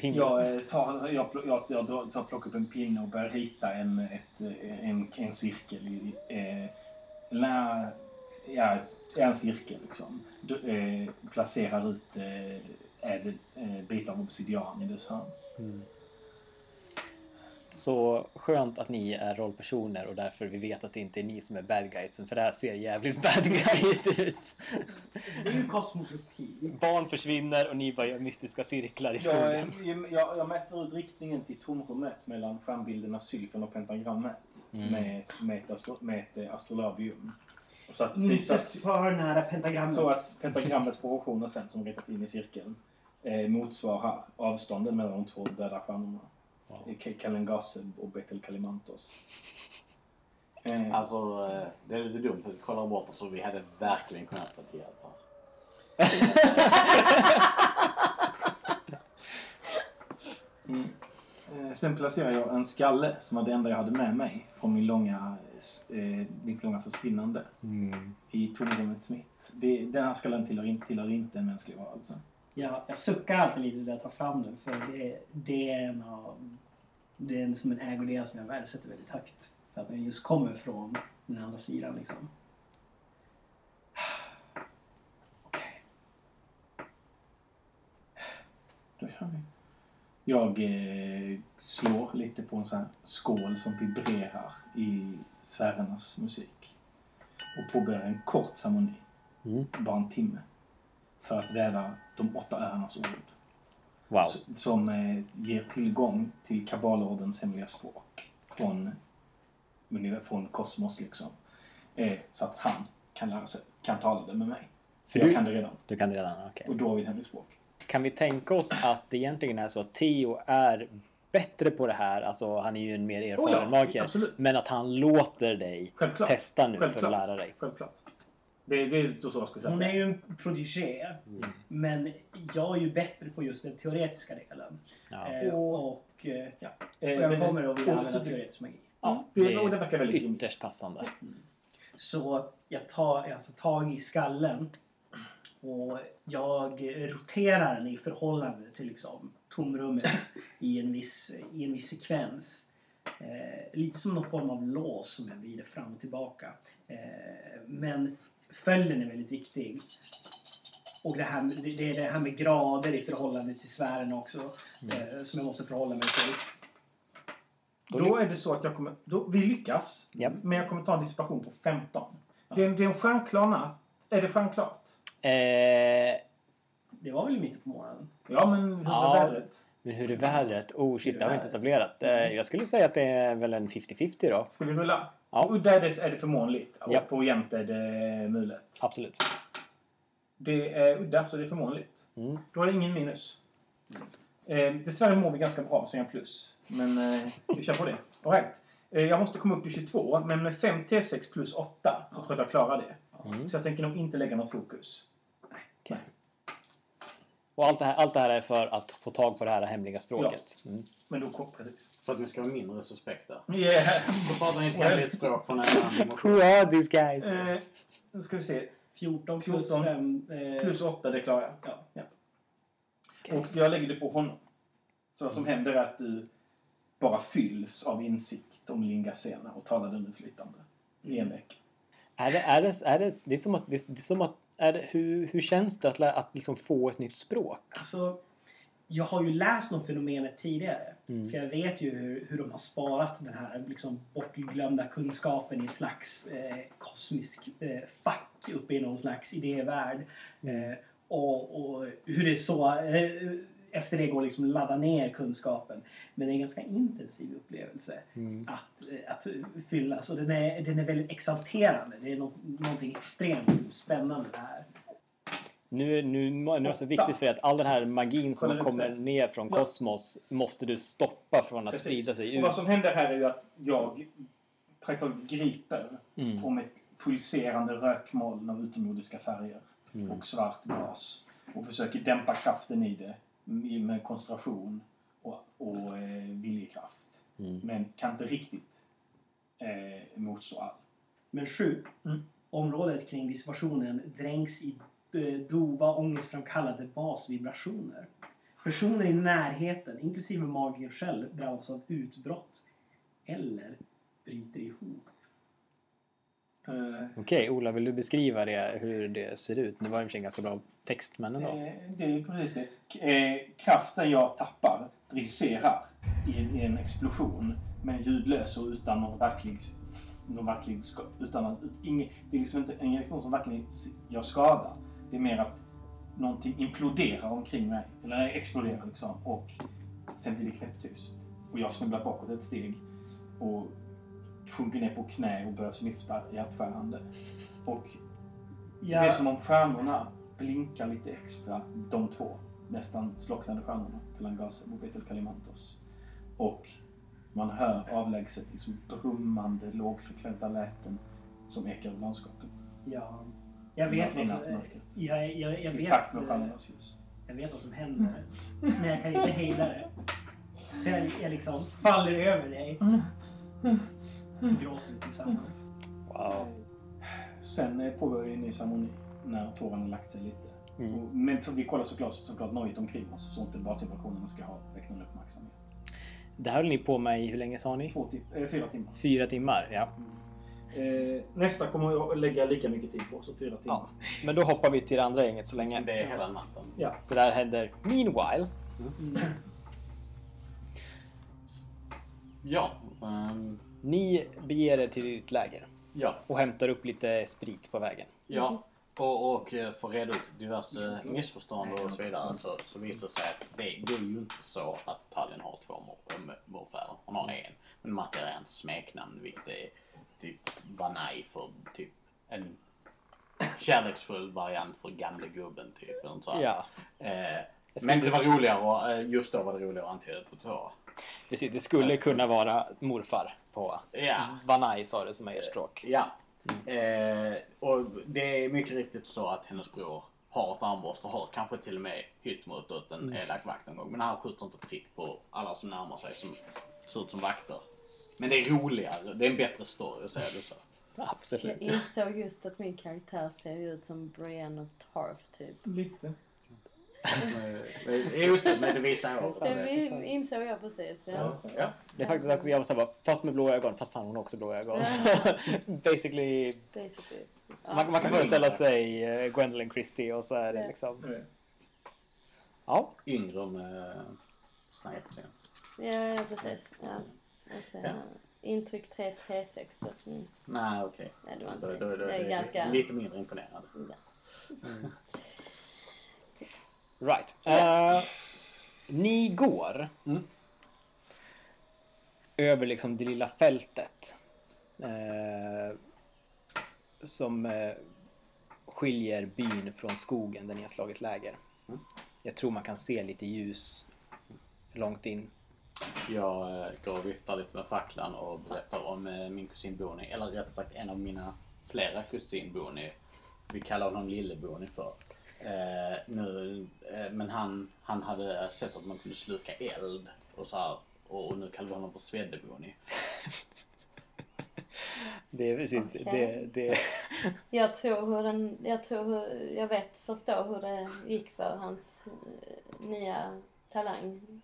jag eh, tar, jag, jag, jag tar, plockar upp en pinne och börjar rita en, ett, en, en cirkel. I, eh, när, ja, en cirkel liksom. Du, eh, placerar ut eh, ädel, eh, bitar av obsidian i dess hörn. Mm. Så skönt att ni är rollpersoner och därför vi vet att det inte är ni som är bad guysen för det här ser jävligt bad guyigt ut. det är ju kosmotropi. Barn försvinner och ni bara gör mystiska cirklar i Jag, skogen. jag, jag mäter ut riktningen till tomrummet mellan stjärnbilderna sylfen och pentagrammet Mm. med, med, ett astro, med ett astrolabium. Så att, så Inte att, för nära pentagrammet. så att pentagrammets proportioner sen som ritas in i cirkeln eh, motsvarar avstånden mellan de två döda stjärnorna. Wow. Wow. Kalengaseb och Betel Kalimantos. Eh, Alltså, eh, det är lite dumt att vi kollar bort så vi hade verkligen kunnat få till hjälp här. Mm. Eh, Sen placerar jag en skalle som var det enda jag hade med mig från min långa, eh, mitt långa försvinnande Mm. i tomrummets mitt. Det, den här skallen tillhör, inte- tillhör inte en mänsklig varelse. Jag, jag suckar alltid lite när jag tar fram den för det, det är en av... Det är en, som en ägodel som jag värdesätter väldigt högt. För att den just kommer från den andra sidan liksom. Okej. Då kör vi. Jag eh, slår lite på en sån här skål som vibrerar i sfärernas musik. Och påbörjar en kort ceremoni. Mm. Bara en timme. För att väva de åtta öarnas ord. Wow. Som eh, ger tillgång till kabalordens hemliga språk. Från, från kosmos liksom. Eh, så att han kan lära sig, kan tala det med mig. För jag du- kan det redan. Du kan redan, okej. Och då har vi ett hemligt språk. Kan vi tänka oss att det egentligen är så att Theo är bättre på det här, alltså han är ju en mer erfaren Oh ja, magiker. absolut. Men att han låter dig Självklart. testa nu för att Självklart. lära dig. Självklart. Det, det är så jag ska säga. Hon är ju en prodigé. Mm. Men jag är ju bättre på just den teoretiska delen. Ja. Eh, och, eh, Ja. och Eh, jag men- kommer att vilja och använda teoretisk magi. Ja, Det det, är och det verkar väldigt. Ytterst passande. Så jag tar, jag tar tag i skallen och jag roterar den i förhållande till liksom tomrummet i en viss, i en viss sekvens. Eh, lite som någon form av lås som jag vrider fram och tillbaka. Eh, men följden är väldigt viktig. Och det här, det, det är det här med grader i förhållande till sfären också eh, som jag måste förhålla mig till. Då är det så att jag kommer... Då, vi lyckas. Japp. Men jag kommer ta en dissipation på 15. Det, är, det är en stjärnklar natt. Är det stjärnklart? Eh, Det var väl i mitten på morgonen? Ja, men hur Ja. var vädret? men hur är vädret? Oh shit, det har vi inte etablerat. Eh, jag skulle säga att det är väl en 50-50 då. Ska vi rulla? Ja. Udda är det, är det förmånligt. Och Japp. på jämte är det mulet. Absolut. Det är udda, så det är förmånligt. Mm. Då är det ingen minus. Eh, dessvärre mår vi ganska bra, så jag plus. Men eh, vi kör på det. All right. eh, jag måste komma upp i 22, men med 5 T6 plus 8 så tror jag att jag klarar det. Mm. Så jag tänker nog inte lägga något fokus. Och allt det, här, allt det här är för att få tag på det här hemliga språket. Mm. Men då kom precis. För att ni ska vara mindre suspekta. Yeah. Då pratar ni ett hemligt språk från en annan. Who are these guys? Eh, nu ska vi se. 14 plus 14 5. Eh, Plus 8, det klarar jag. Ja. Och jag lägger det på honom. Så vad som händer är att du bara fylls av insikt om Lingasena och talar den flytande i en vecka. Är det, är det, är det, det är som att, det är, det är som att är det, hur, hur känns det att, att liksom få ett nytt språk? Alltså, jag har ju läst om fenomenet tidigare. Mm. För jag vet ju hur, hur de har sparat den här liksom, bortglömda kunskapen i ett slags eh, kosmisk eh, fack uppe i någon slags idévärld. Eh, och, och hur det så eh, efter det går liksom ladda ner kunskapen. Men det är en ganska intensiv upplevelse Mm. att, eh, att fylla. Så den är, den är väldigt exalterande. Det är nå någonting extremt liksom, spännande det här. Nu, nu, nu är det så viktigt för dig att all den här magin som Kolla kommer ner från Ja. kosmos måste du stoppa från att Precis. sprida sig Och ut. vad som händer här är ju att jag praktiskt taget griper Mm. om ett pulserande rökmoln av utomjordiska färger Mm. och svart gas och försöker dämpa kraften i det med koncentration och, och eh, viljekraft. Mm. Men kan inte riktigt eh, motstå all. Men sju. Mm. Området kring dissipationen dränks i eh, dova ångestframkallande basvibrationer. Personer i närheten, inklusive magern själv, drabbas av utbrott eller bryter ihop. Eh, Okej, Ola, vill du beskriva det, hur det ser ut? Det var i och för sig ganska bra text, men ändå. Eh, Det är precis det. Eh, kraften jag tappar briserar i en, en explosion men ljudlös och utan någon verklig, någon verklig ska, utan att, ut, ing, Det är liksom inte en explosion som verkligen gör skada. Det är mer att någonting imploderar omkring mig. Eller exploderar liksom. Och sen blir det knäpptyst. Och jag snubblar bakåt ett steg och sjunker ner på knä och börjar snyfta hjärtskärande. Och det är som om stjärnorna blinkar lite extra, de två nästan slocknade stjärnorna, Kalangasem och Betel Kalimantos. Och man hör avlägset liksom brummande, lågfrekventa läten som ekar ur landskapet. Ja, jag vet, I vad som, nattmörkret. jag, jag, jag, I vet, takt med eh, stjärnornas ljus. jag vet vad som händer. Men jag kan inte hejda det. Så jag, jag liksom faller över dig. Så gråter vi tillsammans. Wow. Sen eh, påbörjar ny ceremoni när tårarna lagt sig lite. Mm. Och, men för vi kollar såklart, såklart nojigt omkring oss så inte basvibrationerna ska ha väckt någon uppmärksamhet. Det här höll ni på med i, hur länge sa ni? Två tim- eh, fyra timmar. Fyra timmar, ja. Eh, nästa kommer jag att lägga lika mycket tid på, så fyra timmar. ja. Men då hoppar vi till det andra gänget så Så länge. det är hela natten. Ja. Så där händer meanwhile. Ja. ehm, Ni beger er till ditt läger ja. och hämtar upp lite sprit på vägen. Ja. Och, och eh, för reda ut diverse missförstånd och så vidare så, så visar det sig att det, det är ju inte så att Tallinn har två äh, morfäder. Hon har en. Men Matte är hans smeknamn vilket är typ Banai för typ en kärleksfull variant för gamle gubben typ. sånt. Ja, Eh, men det var roligare och eh, just då var det roligare att antyda det så. precis. Det skulle kunna vara morfar på Ja. Vanai sa det som är ert språk. Ja. Eh, och det är mycket riktigt så att hennes bror har ett armborst och har kanske till och med hytt mot åt en elak vakt någon gång. Men han skjuter inte prick på alla som närmar sig som ser ut som vakter. Men det är roligare. Det är en bättre story att säga det så. Absolut. Jag insåg just att min karaktär ser ut som Brienne of Tarth typ. Lite. Eh, Just det, med det vita håret. Det vi- insåg jag precis. Ja. Ja. Det är faktiskt också, jag var såhär fast med blå ögon, fast fan hon har också blå ögon. Ja. Basically, Basically. Ja. man, man kan föreställa sig eh, Gwendolyn Christie och så är det Ja. liksom. Ja, Yngre med sniper Ja, precis. Ja. Jag ser Ja. Intryck 3 T6. Så, att, mm, Nej, okej. nej, det var Då, inte... då, då, det är ganska... Lite mindre imponerande. Ja. Right. Eh, ni går Mm. över liksom det lilla fältet. eh, som eh, skiljer byn från skogen där ni har slagit läger. Mm. Jag tror man kan se lite ljus långt in. Jag eh, går och viftar lite med facklan och berättar om min kusin Boni. Eller rättare sagt en av mina flera kusin Boni. Vi kallar honom Lille Boni för. Eh, nu, eh, men han, han hade sett att man kunde sluka eld och så här. Och nu kallar vi honom för Svedde Boni. Det är precis, Okej. det, det, Jag tror hur den... Jag tror hur... Jag vet, förstår hur det gick för hans eh, nya talang.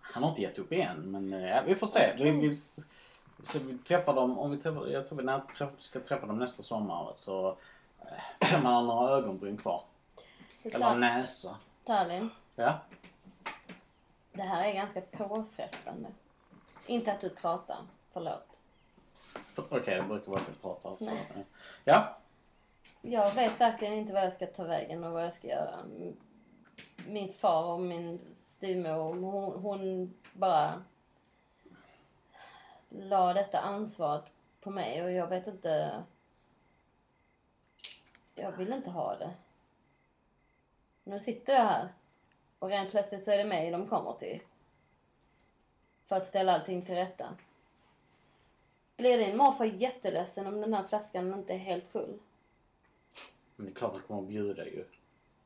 Han har inte gett upp igen men eh, ja, vi får se. Vi, vi, så vi träffar dem, om vi träffar, jag tror vi när, ska träffa dem nästa sommar så kan man ha några ögonbryn kvar. Eller näsa. Stalin, Ja. det här är ganska påfrestande. Inte att du pratar, förlåt. För- Okej, det brukar vara att vi pratar. Nej. Ja. Jag vet verkligen inte vad jag ska ta vägen och vad jag ska göra. min far och min styvmor, hon, hon bara la detta ansvaret på mig och jag vet inte... Jag vill inte ha det. Nu sitter jag här och rent plötsligt så är det mig de kommer till. För att ställa allting till rätta. Blir din morfar jätteledsen om den här flaskan inte är helt full? Men det är klart att kommer att bjuda ju.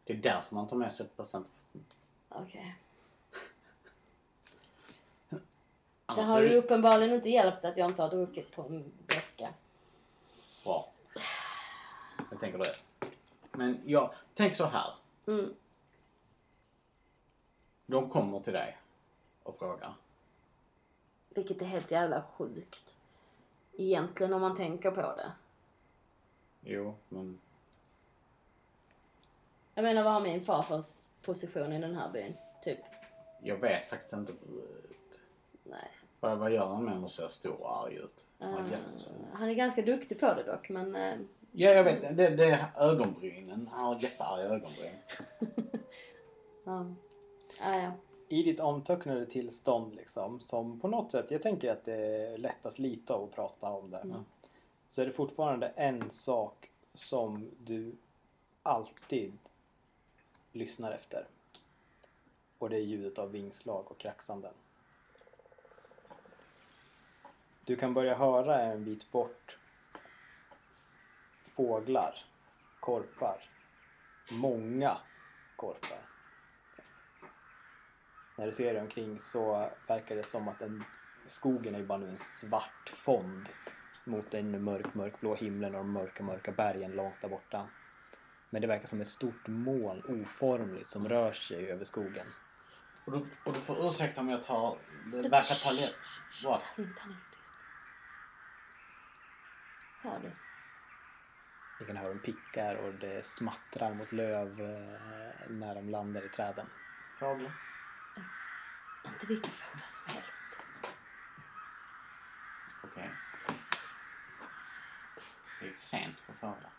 Det är därför man tar med sig ett present. Okej. Det Annars har ju uppenbarligen inte hjälpt att jag inte har druckit på en vecka. bra. Tänker det. Men jag, tänk så här. Mm. De kommer till dig och frågar. Vilket är helt jävla sjukt. Egentligen om man tänker på det. Jo, men Jag menar vad har min farfars position i den här byn? Typ. jag vet faktiskt inte. Nej. Vad, vad gör han med att se stor och arg ut? Han jättesår. han är ganska duktig på det dock men... eh, Ja, jag vet. Det, det är ögonbrynen. Han har jättearga ögonbryn. ja. Ah, ja. I ditt omtöcknade tillstånd liksom, som på något sätt, jag tänker att det är lättast lite av att prata om det. Mm. Så är det fortfarande en sak som du alltid lyssnar efter. Och det är ljudet av vingslag och kraxanden. Du kan börja höra en bit bort fåglar, korpar, många korpar. När du ser dig omkring så verkar det som att en, skogen är bara nu en svart fond mot den mörk, mörkblå himlen och de mörka, mörka bergen långt där borta. Men det verkar som ett stort moln, oformligt, som rör sig över skogen. Och du, och du får ursäkta om jag tar... Det verkar ta lätt. Vad? Hör du? Ni kan höra dem pickar och det smattrar mot löv eh, när de landar i träden. Fåglar? Inte vilka fåglar som helst. Okej. Det är sent för fåglar.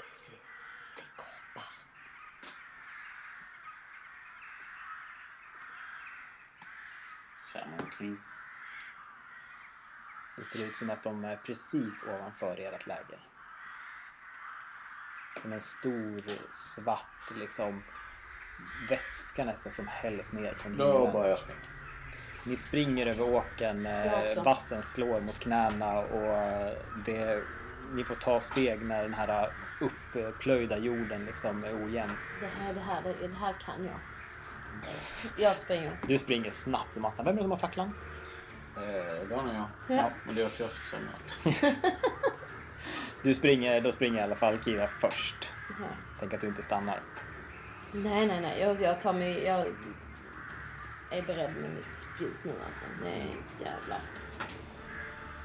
Precis. Det är korpar. Ser man omkring. Det ser ut som att de är precis ovanför ert läger. Som en stor svart liksom vätska nästan som hälls ner från Då himlen. börjar jag springa. Ni springer över åken, eh, vassen slår mot knäna och eh, det, ni får ta steg när den här upplöjda jorden liksom är ojämn. Det här, det här, det, det här kan jag. Jag springer. Du springer snabbt som attan. Vem är det som har facklan? Eh, det har nog jag. Ja. Men det är också jag som. Du springer, då springer i alla fall Kira först. Ja. Tänk att du inte stannar. Nej, nej, nej. Jag, jag tar mig... Jag är beredd med mitt spjut nu alltså. Nej, jävlar.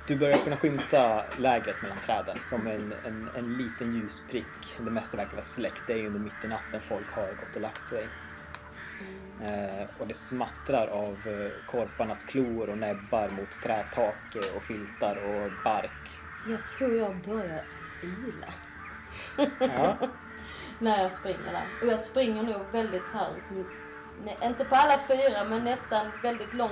Du börjar kunna skymta lägret mellan träden som en, en, en liten ljusprick. Det mesta verkar vara släckt. Det är ju under mitt i natten folk har gått och lagt sig. Eh, och det smattrar av eh, korparnas klor och näbbar mot trätak och filtar och bark. Jag tror jag börjar yla. Ja. när jag springer där. Och jag springer nog väldigt här, inte på alla fyra men nästan väldigt långt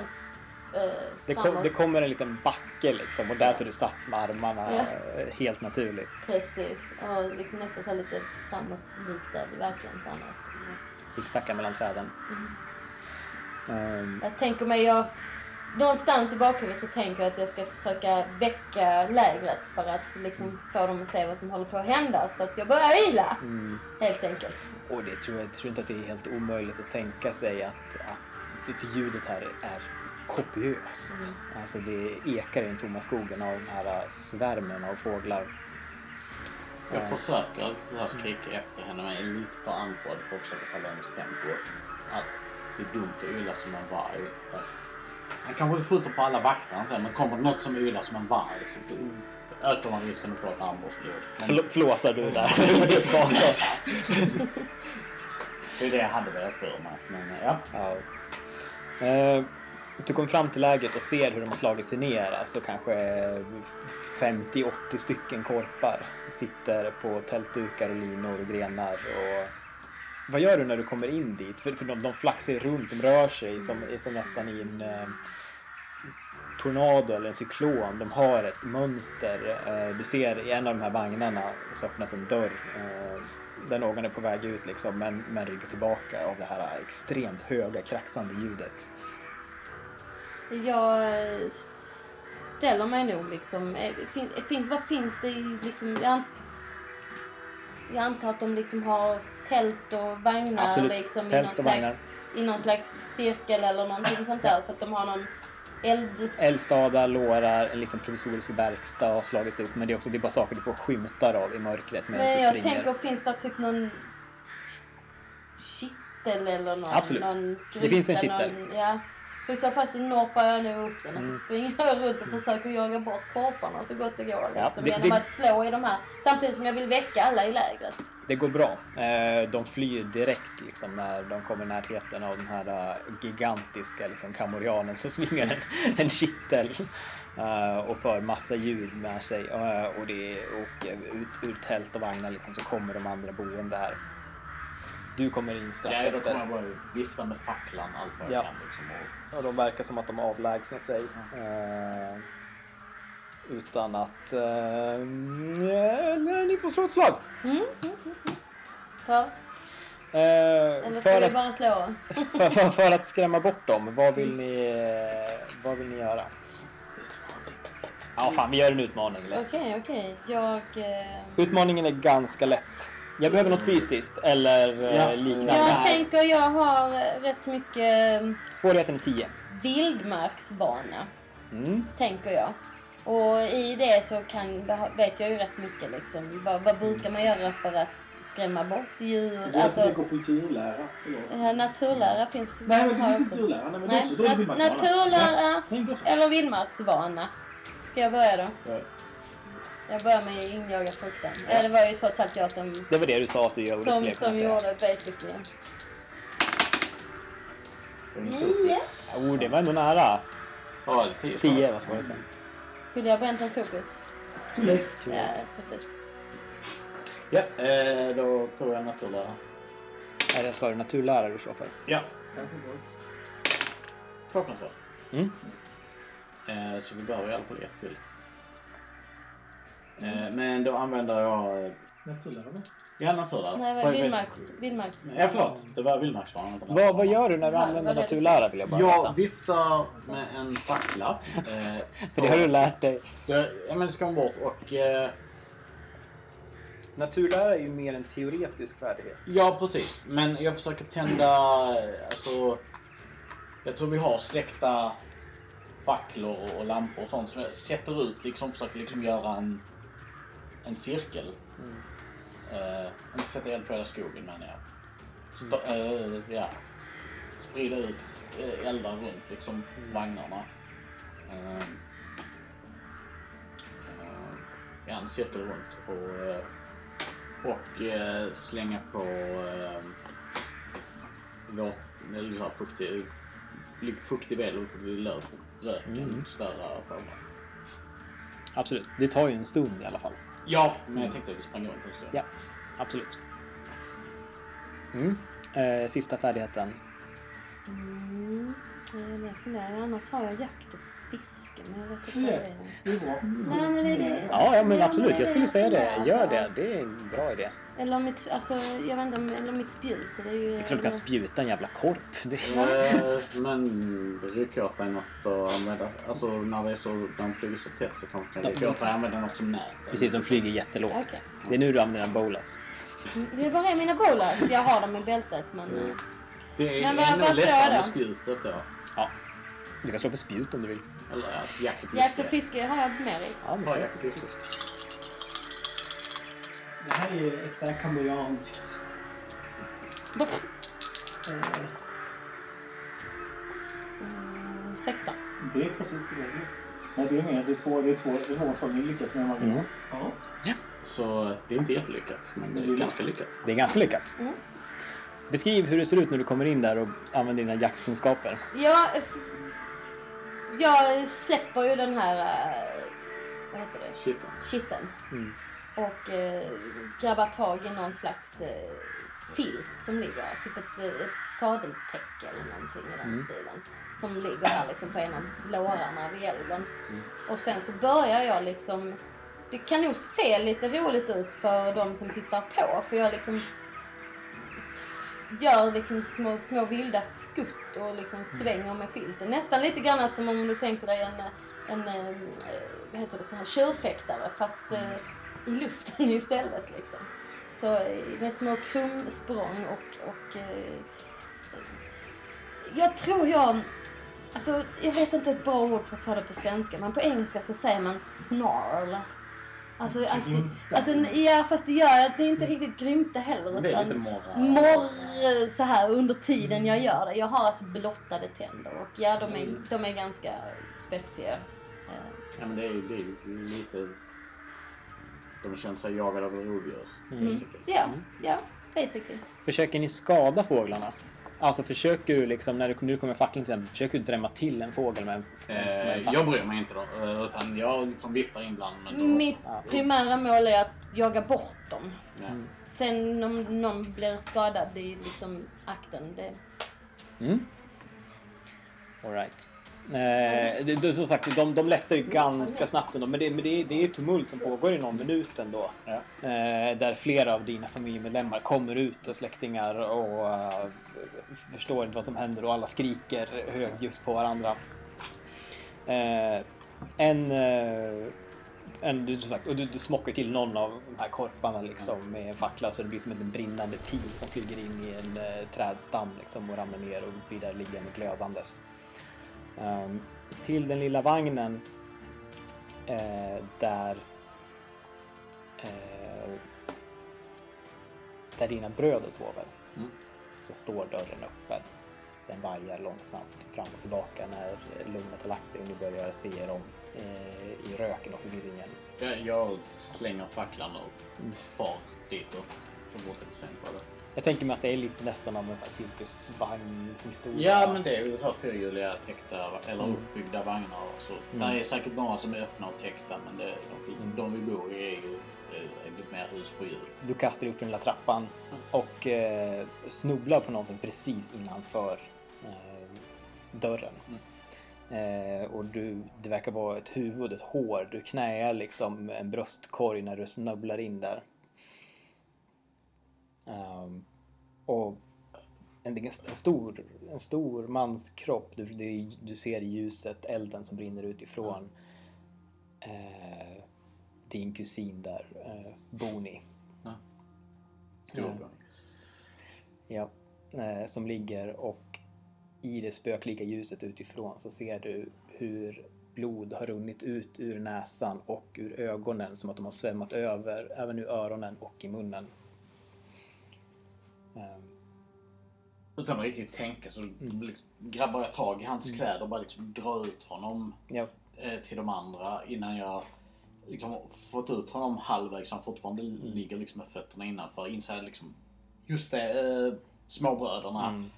eh, Det, kom, det kommer en liten backe liksom och där tar du sats med armarna Ja. eh, helt naturligt. Precis. Och liksom nästan så lite framåt lite verkligen så annars. Zigzacka mellan träden. Ehm, Jag tänker mig, jag, någonstans i bakhuvudet så tänker jag att jag ska försöka väcka lägret för att liksom få dem att se vad som håller på att hända. Så att jag börjar yla, mm. helt enkelt. Och det tror jag, jag tror inte att det är helt omöjligt att tänka sig att, att för, för ljudet här är kopiöst. Alltså det ekar i den tomma skogen av den här svärmen av fåglar. Jag Eh, försöker så här skrika efter henne men är lite för andfådd för att försöka hålla hennes tempo. Att det är dumt att yla som en varg. Han kanske skjuter på alla vakterna sen men kommer det något som ylar som en varg så ökar man risken att få ett armbågsblod. Men Fl- flåsar du där det är det jag hade velat för mig. Men ja. Ja. Eh, Du kommer fram till lägret och ser hur de har slagit sig ner. Alltså kanske 50-80 stycken korpar sitter på tältdukar och linor och grenar och vad gör du när du kommer in dit? För, för de, de flaxar runt, de rör sig som, som nästan i en eh, tornado eller en cyklon. De har ett mönster. Eh, du ser i en av de här vagnarna så öppnas en dörr. Eh, där någon är på väg ut liksom, men, men ryggar tillbaka av det här extremt höga kraxande ljudet. Jag ställer mig nog liksom. Eh, fin, eh, fin, vad finns det i liksom? Jag, jag antar att de liksom har tält och vagnar Absolut. liksom i Tält någon, och vagnar. slags, i någon slags cirkel eller någonting sånt där. Så att de har någon eld... Eldstadar, lårar, en liten provisorisk verkstad har slagits upp. Men det är också det är bara saker du får skymtar av i mörkret medan Men du jag springer. tänker, finns det typ någon kittel eller någon, Absolut. någon Det finns en gryta, kittel. Någon, ja. För i så fall så norpar jag nog upp den och Mm. så springer jag runt och försöker jaga bort korparna så gott det går. Ja, Liksom, det- genom det- att slå i de här. Samtidigt som jag vill väcka alla i lägret. Det går bra. Eh, De flyr direkt liksom, när de kommer i närheten av den här eh, gigantiska liksom, kamorianen som svingar en, en kittel eh, och för massa djur med sig. Och, det, och ut ur tält och vagnar liksom, så kommer de andra boende här. Du kommer in strax Ja, då efter. kommer jag bara vifta med facklan allt vad jag Ja. kan. Liksom, och, Och de verkar som att de avlägsnar sig. Eh, utan att... Eh, eller ni får slå ett slag. Mm? Mm, mm, mm. För? Eh, Eller ska för, vi att, bara slå? för, för, för att skrämma bort dem, vad vill ni, eh, vad vill ni göra? Ja, fan vi gör en utmaning lätt. Okej, okej. Jag... Eh... Utmaningen är ganska lätt. Jag behöver något fysiskt eller eh, Ja. liknande. Jag tänker jag har rätt mycket eh, Svårigheten är 10. vildmarksvana. Mm. tänker jag. Och i det så kan, vet jag ju rätt mycket liksom. Vad, vad brukar man göra för att skrämma bort djur? Du Alltså, går kulturlära. Eh, naturlära finns Nej, men det finns också. inte kulturlära. Nej, men Nej, då så. Då är det nat- naturlära så. eller vildmarksvana. Ska jag börja då? Ja. Jag börjar med injaga frukten. Ja. det var ju trots allt jag som, Det var det du sa att du gjorde. som, som gjorde basically. Nio. Oh, det var ändå nära. Var det? 10? 10 var svårigheten. Skulle jag bränt en fokus? Too late. Ja, precis. Ja, eh, då provar jag naturlära. Är det sa du naturlärare du slår för? Ja. Två kontroll. Mm. Eh, så vi behöver i alla fall ett till. Eh, men då använder jag... eh, Naturlära med. Ja, naturlära. Nej, det var vildmarks... vildmarks. Ja, förlåt. Det var vildmarksvanan. inte Vad, vad gör du när du använder det? naturlära vill jag bara Jag veta. viftar med en fackla. Eh, För det har du lärt dig. Det, ja, men ska man bort och... Eh, Naturlära är ju mer en teoretisk färdighet. ja, precis. Men jag försöker tända... Alltså... Jag tror vi har släckta facklor och- och lampor och sånt som jag sätter ut liksom. Försöker liksom göra en, en cirkel. Mm. Eh, inte sätta eld på hela skogen menar jag. Sta, eh, ja. Sprida ut eh, eldar runt liksom vagnarna. Eh, eh, ja, en cirkel runt och, och slänga på låt, eller så här fuktig, fuktig ved och fuktig löv. Röken Mm. störa former. Absolut. Det tar ju en stund i alla fall. Ja, men jag tänkte att vi sprang runt en stund. Ja, absolut. Mm. Eh, sista färdigheten. Mm. Jag funderar, annars har jag jakt och fiske. Men jag vet inte vad det är. Det är bra. Nej, men det är det. Ja, ja men absolut. Jag skulle det- säga det. Gör det. Det är en bra idé. Eller mitt, alltså, jag vet inte, om- eller mitt spjut. Det är ju... Det är klart du kan spjuta en jävla korp. Det... Eh, men ryck åt dig något och använda, alltså när det är så, de flyger så tätt så kanske du kan rycka åt dig och använda något som nät. Precis, de flyger jättelågt. Okej. Det är nu du använder en bolas. Det var är mina bolas. Jag har dem i bältet men... eh, Det är Men vad- ännu lättare med spjutet då. Ja. Du kan slå för spjut om du vill. Eller alltså, jakt och fiske. Jakt och fiske har jag mer i. Ja, men så. jakt och fiske. Det här är ju äkta kambodjanskt. Eh, Mm, 16. Det är precis tillräckligt. Nej, det är mer. Det är två, det är två, det är två lyckas med. Mm. Ja. Så det är inte jättelyckat, men det är ganska lyckat. Det är ganska lyckat. Mm. Beskriv hur det ser ut när du kommer in där och använder dina jaktkunskaper. Jag, jag släpper ju den här... eh, Vad heter det? Shit. Kitten. Mm. Och eh, grabbar tag i någon slags eh, filt som ligger, typ ett, eh, ett sadeltäcke eller någonting i den Mm. stilen. Som ligger här liksom på en av lårarna vid elden. Mm. Och sen så börjar jag liksom det kan nog se lite roligt ut för de som tittar på för jag liksom gör liksom små, små vilda skutt och liksom svänger med filten. Nästan lite grann som om du tänker dig en, en eh, vad heter det, sån här tjurfäktare fast eh, i luften istället liksom. Så eh, med små krumsprång och, och eh, jag tror jag Alltså, jag vet inte ett bra ord för det på svenska, men på engelska så säger man snarl. Alltså, att, Grymta. alltså ja fast det gör det är inte riktigt grymta heller. Det är Utan lite morra. morr så här under tiden jag gör det. Jag har alltså blottade tänder och ja, de är, de är ganska spetsiga. Eh, Ja men det är ju lite... De känner sig jagade av rovdjur. Mm. basically. Ja, ja, basically. Försöker ni skada fåglarna? Alltså försöker du liksom, när du, när du kommer facklan till exempel, försöker du drämma till en fågel med en, med en Eh, fackla? jag bryr mig inte då, eh, utan jag liksom viftar ibland. Men då, Mitt Ja. primära mål är att jaga bort dem. ja. Mm. Sen om någon blir skadad i liksom akten, det... Mm. All right. Eh, det, det, som sagt, de, de lättar ju ganska snabbt ändå, men det, men det, är- det är tumult som pågår i någon minut ändå. Ja. Eh, där flera av dina familjemedlemmar kommer ut och släktingar och eh, förstår inte vad som händer och alla skriker högljutt på varandra. Eh, en, eh, en du, som sagt, och du, du smockar till någon av de här korparna liksom, med en fackla så det blir som en brinnande pil som flyger in i en eh, trädstam liksom, och ramlar ner och blir där liggande glödandes. Ehm, till den lilla vagnen eh, där eh, där dina bröder sover Mm. så står dörren öppen. Den vajar långsamt fram och tillbaka när lugnet har lagt sig och ni börjar se dem eh, i röken och förvirringen. Jag, jag slänger facklan och far fort jag bestämt på det. Jag tänker mig att det är lite nästan av en cirkusvagn-historia. Ja men det är ju fyrhjuliga täckta eller Mm. uppbyggda vagnar. och Så. Mm. Där är säkert några som är öppna och täckta men det, de, Mm. de vi bor i är ju eh, lite mer hus på hjul. Du kastar upp den lilla trappan och eh, snubblar på någonting precis innanför eh, dörren. Eh, och du, det verkar vara ett huvud, ett hår. Du knäar liksom en bröstkorg när du snubblar in där. Ehm, och en, en, stor, en stor mans kropp. Du, det, du ser ljuset elden som brinner utifrån. Eh, din kusin där, eh, Boni. Stor. Ja, eh, som ligger och i det spöklika ljuset utifrån så ser du hur blod har runnit ut ur näsan och ur ögonen som att de har svämmat över även ur öronen och i munnen. Eh, Utan att riktigt tänka så Mm. liksom, grabbar jag tag i hans kläder och bara liksom drar ut honom Ja, eh, till de andra innan jag liksom fått ut honom halvvägs. Han fortfarande Mm. ligger liksom med fötterna innanför. Inser liksom, just det, eh, småbröderna. Mm.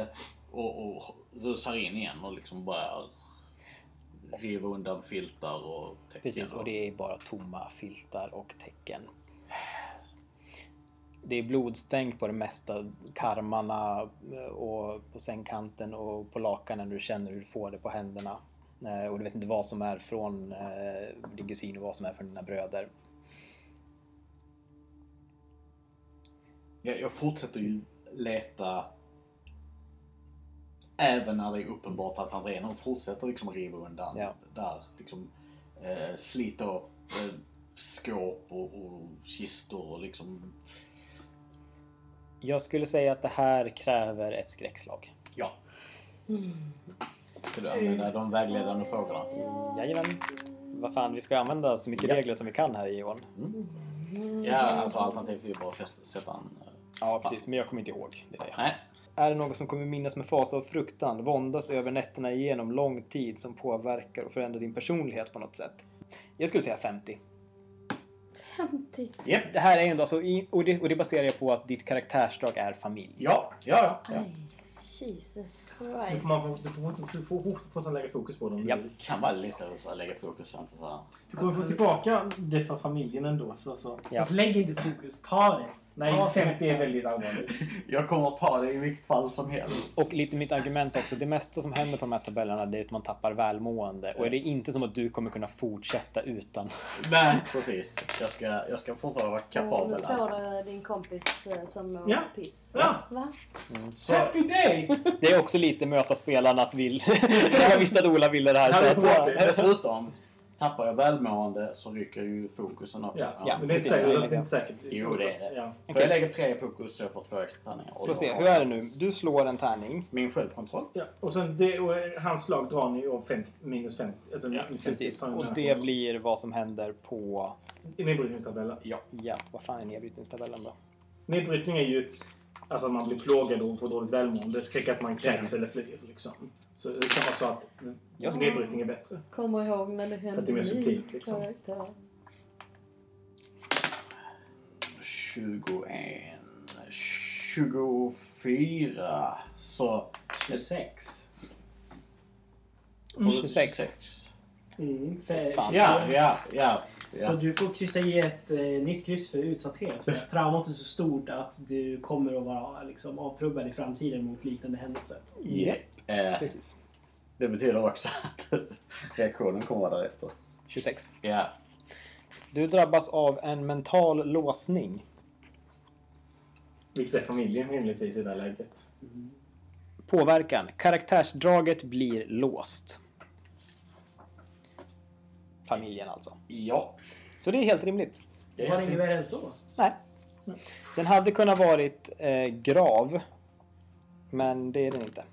Eh, och, och rusar in igen och liksom börjar riva undan filtar och täcken. precis. Och det är bara tomma filtar och täcken. Det är blodstänk på det mesta. Karmarna eh, och på sängkanten och på lakanen. Du känner hur du får det på händerna. Eh, Och du vet inte vad som är från eh, din kusin och vad som är från dina bröder. Jag, jag fortsätter ju leta även när det är uppenbart att han redan fortsätter liksom riva undan Ja. där. Liksom, eh, slita upp eh, skåp och, och kistor och liksom... Jag skulle säga att det här kräver ett skräckslag. Ja. Ska du använda de vägledande frågorna? Jajamän. Vad fan, vi ska använda så mycket Ja. regler som vi kan här Johan. Ja, alltså alternativt är ju bara att sätta en... eh, Ja, precis. Men jag kommer inte ihåg. Det är det. Nej. Är det något som kommer minnas med fasa och fruktan, våndas över nätterna igenom lång tid som påverkar och förändrar din personlighet på något sätt? Jag skulle säga 50. 50. Japp. Det här är ändå alltså, i- och det, och det baserar jag på att ditt karaktärsdrag är familj. Ja, ja, ja. Aj, Jesus Du Christ. får, man, du får, du får fortfarande lägga fokus på dem. Ja. Det kan vara lite så här, lägga fokus inte så här. Du kommer få tillbaka det för familjen ändå. Så, så. Ja. Alltså, lägg inte fokus, ta det. Nej, Ja, 50 är väldigt allvarligt. Jag kommer att ta det i vilket fall som helst. Och lite mitt argument också. Det mesta som händer på de här tabellerna det är att man tappar välmående. Och det är inte som att du kommer kunna fortsätta utan. Nej, precis. Jag ska, jag ska fortfarande vara Och nu kapabel. får du din kompis eh, som mår Ja. piss. Ja. Va? Så, Happy day! Det är också lite möta spelarnas vill. jag visste att Ola ville det här. Så att, dessutom, tappar jag välmående så rycker ju fokusen också. Ja, Ja, men det är inte säkert. Det är inte säkert. Jo, det är det. Ja. För jag lägger tre i fokus så jag får två extra tärningar. Och Får se, hur är det nu? Du slår en tärning. Min självkontroll. Ja. Och sen det, och hans slag drar ni av 50, minus 50. Alltså Ja, minus 50 Precis. Och det här- blir vad som händer på... I nedbrytningstabellen. Ja. Ja, vad fan är nedbrytningstabellen då? Nedbrytning är ju alltså att man blir plågad och får dåligt välmående. Skräck att man kräks eller flyr. Liksom. Så det kan vara så att det. nedbrytning är bättre. Kommer ihåg när det hände att det är mer subtilt, liksom. karaktär. 21. 24. Så... 26. Mm. 26. Mm, för, Fan. Ja, ja, ja. Så ja. du får kryssa i ett eh, nytt kryss för utsatthet. För att traumat är så stort att du kommer att vara liksom, avtrubbad i framtiden mot liknande händelser. Japp. Eh, Precis. det betyder också att reaktionen kommer vara därefter. 26. Ja. Du drabbas av en mental låsning. Vilket är familjen rimligtvis i det här läget. Påverkan. Karaktärsdraget blir låst. Familjen alltså. Ja. Så det är helt rimligt. Det Var inget värre än så? Nej. Den hade kunnat varit eh, grav. Men det är den inte.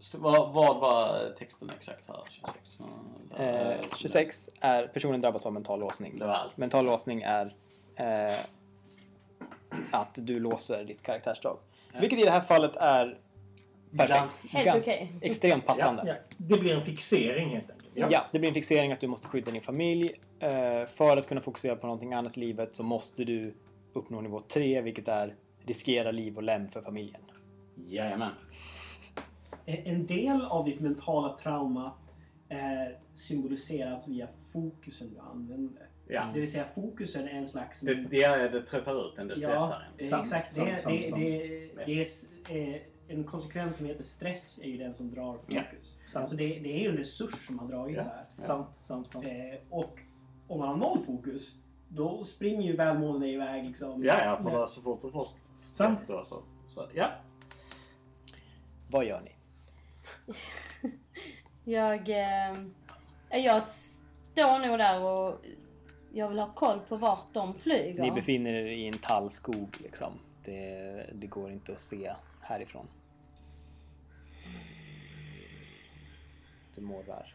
Så vad, vad var texten exakt här? 26? Eh, 26 är personen drabbas av mental låsning. Det var allt. Mental låsning är eh, att du låser ditt karaktärsdrag. Vilket i det här fallet är perfekt. Helt okej. Extremt passande. Ja, ja. Det blir en fixering helt enkelt. Ja. det blir en fixering att du måste skydda din familj. Eh, för att kunna fokusera på någonting annat i livet så måste du uppnå nivå 3, vilket är riskera liv och lem för familjen. Jajamän. En en del av ditt mentala trauma är symboliserat via fokusen du använder. Ja. Det vill säga fokusen är en slags... Det, det, är, det tröttar ut en, det stressar Ja, en. Sant, exakt. sant, det, sant, det, sant. det, det är eh, en konsekvens som heter stress är ju den som drar Ja. fokus. Så det, det är ju en resurs som har dragits Ja. här. Sant, sant, sant. Eh, och om man har noll fokus, då springer ju välmående iväg liksom. Ja, ja, för så fort du får stress då så, så... Ja. Vad gör ni? Jag, eh, jag står nog där och jag vill ha koll på vart de flyger. Ni befinner er i en tallskog liksom. Det, det går inte att se härifrån. Du morrar.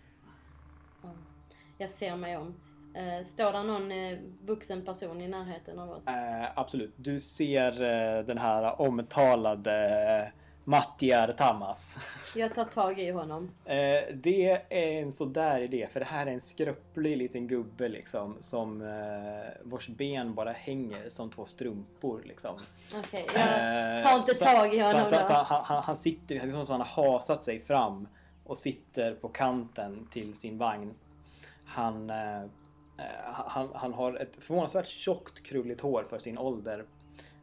Jag ser mig om. Eh, står där någon eh, vuxen person i närheten av oss? Eh, absolut. Du ser eh, den här omtalade Mattiar Tamas. Jag tar tag i honom. Eh, det är en sådär idé, för det här är en skröplig liten gubbe liksom som eh, vars ben bara hänger som två strumpor liksom. Okej, jag Eh, tar inte tag i honom så, så, då. så, han, han, han sitter, det är som att han har hasat sig fram och sitter på kanten till sin vagn. Han, eh, eh, han, han har ett förvånansvärt tjockt krulligt hår för sin ålder.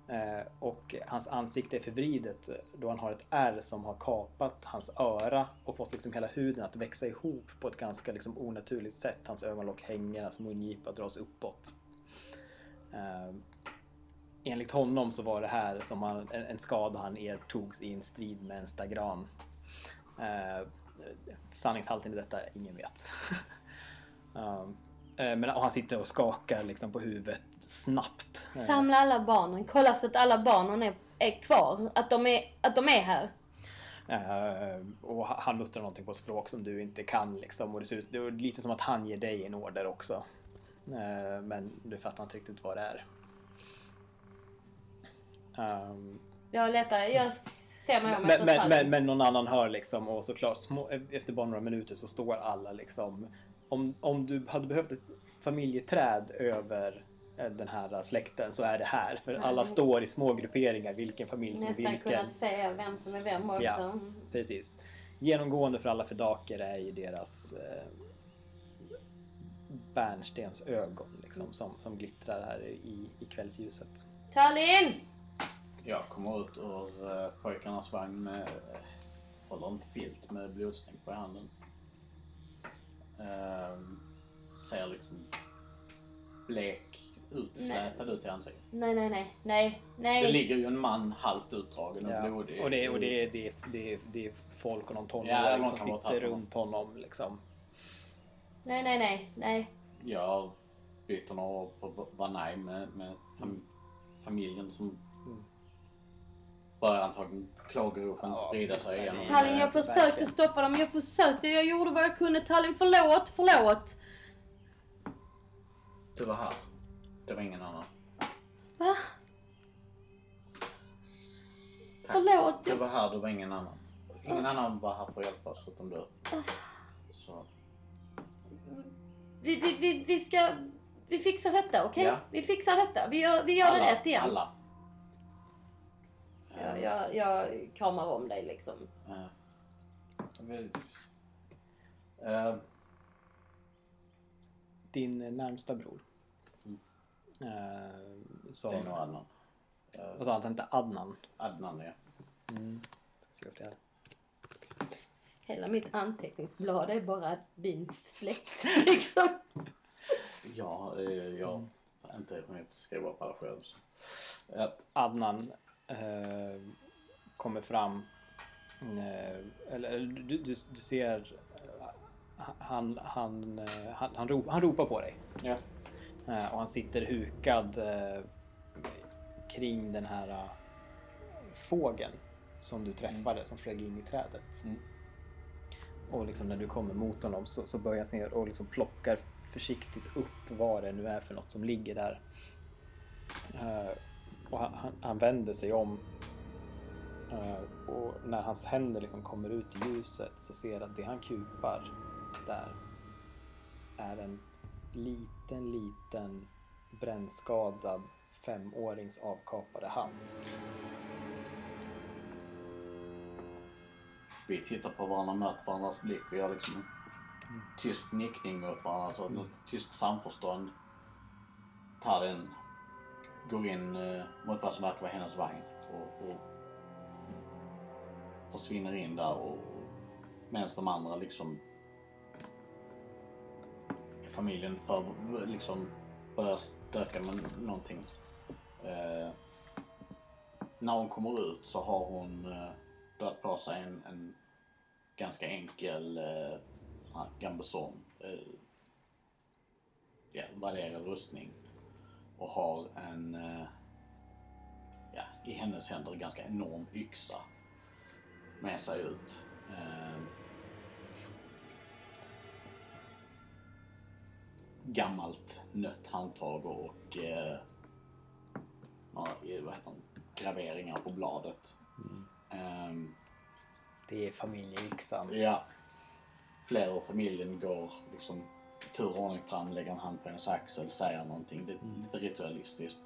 Eh, och hans ansikte är förvridet då han har ett ärr som har kapat hans öra och fått liksom hela huden att växa ihop på ett ganska liksom onaturligt sätt. Hans ögonlock hänger, hans mungipa dras uppåt. Eh, enligt honom så var det här som han, en, en skada han ertogs i en strid med en stagran. Eh, sanningshalten i detta, ingen vet. um, men och han sitter och skakar liksom på huvudet snabbt. Samla alla barnen. Kolla så att alla barnen är, är kvar. Att de är, att de är här. Eh, och ha- han muttrar någonting på språk som du inte kan liksom. Och det ser ut, det är lite som att han ger dig en order också. Eh, men du fattar inte riktigt vad det är. Um, Jag letar. Jag ser mig om men, men, fallen. men, men någon annan hör liksom och såklart små, efter bara några minuter så står alla liksom. Om, om du hade behövt ett familjeträd över den här släkten så är det här. För alla Mm. står i små grupperingar, vilken familj som är Nästan vilken. kunnat se vem som är vem också. Ja. Precis. Genomgående för alla fedaker är ju deras eh, bärnstensögon liksom, som, som glittrar här i, i kvällsljuset. Tallinn! Jag kommer ut ur uh, pojkarnas vagn med, uh, håller en filt med blodstänk på handen. Ehm, ser liksom blek, utslätad ut i ansiktet. Nej, nej, nej, nej, Det nej. ligger ju en man halvt utdragen och Ja. blodig. Och, det, och det, är- det, är- det, är- det är folk och någon tonåring Ja, någon som sitter runt honom liksom. Nej, nej, nej, nej. Jag byter några ord på Vanaj med, med fam, familjen som Mm. börjar antagligen klagoropen Ja, sprida sig igenom. Tallinn, jag försökte verkligen. stoppa dem. Jag försökte. Jag gjorde vad jag kunde. Tallinn, förlåt, förlåt. Du var här. Det var ingen annan. Va? Tack. Förlåt. Du Jag... var här, du var ingen annan. Ingen annan var här för att hjälpa oss utom du. Så, Vi, vi, vi, vi ska... Vi fixar detta, okej? Ja. Vi fixar detta. Vi gör, vi gör det rätt igen. Alla. Jag, jag, jag kramar om dig liksom. Eh, vi- eh, Din närmsta bror. Eh, som, det är nog Adnan. Eh, vad sa han, han hette Adnan? Adnan ja. Mm. Ska se upp det. Hela mitt anteckningsblad är bara din släkt liksom. Ja, eh, jag har inte hunnit skriva på alla själv. Så. Adnan eh, kommer fram. Eh, eller du, du, du ser eh, han, han, han, han, ro, han ropar på dig. ja. Eh, och han sitter hukad eh, kring den här eh, fågeln som du träffade som flög in i trädet. Mm. Och liksom när du kommer mot honom så, så böjer han ner och liksom plockar försiktigt upp vad det nu är för något som ligger där. Och han, han, han vänder sig om. Och när hans händer liksom kommer ut i ljuset så ser att det han kupar där är en liten, liten brännskadad femårings avkapade hand. Vi tittar på varandra, möter varandras blick. Vi gör liksom en tyst nickning mot varandra. Så något tyst samförstånd. Den, går in eh, mot vad som verkar vara hennes vagn. Och, och försvinner in där. Och, medan de andra liksom familjen för, liksom börjar stöka med någonting. Eh, när hon kommer ut så har hon eh, dragit på sig en, en ganska enkel eh, gambeson. Eh, ja, varierad rustning. Och har en, eh, ja, i hennes händer, ganska enorm yxa med sig ut. Eh, gammalt nött handtag och eh, vad heter det, graveringar på bladet. Ehm, Det är familjeyxan. Ja. Flera av familjen går liksom tur och ordning fram, lägger en hand på hennes axel, säger någonting. Det är lite ritualistiskt.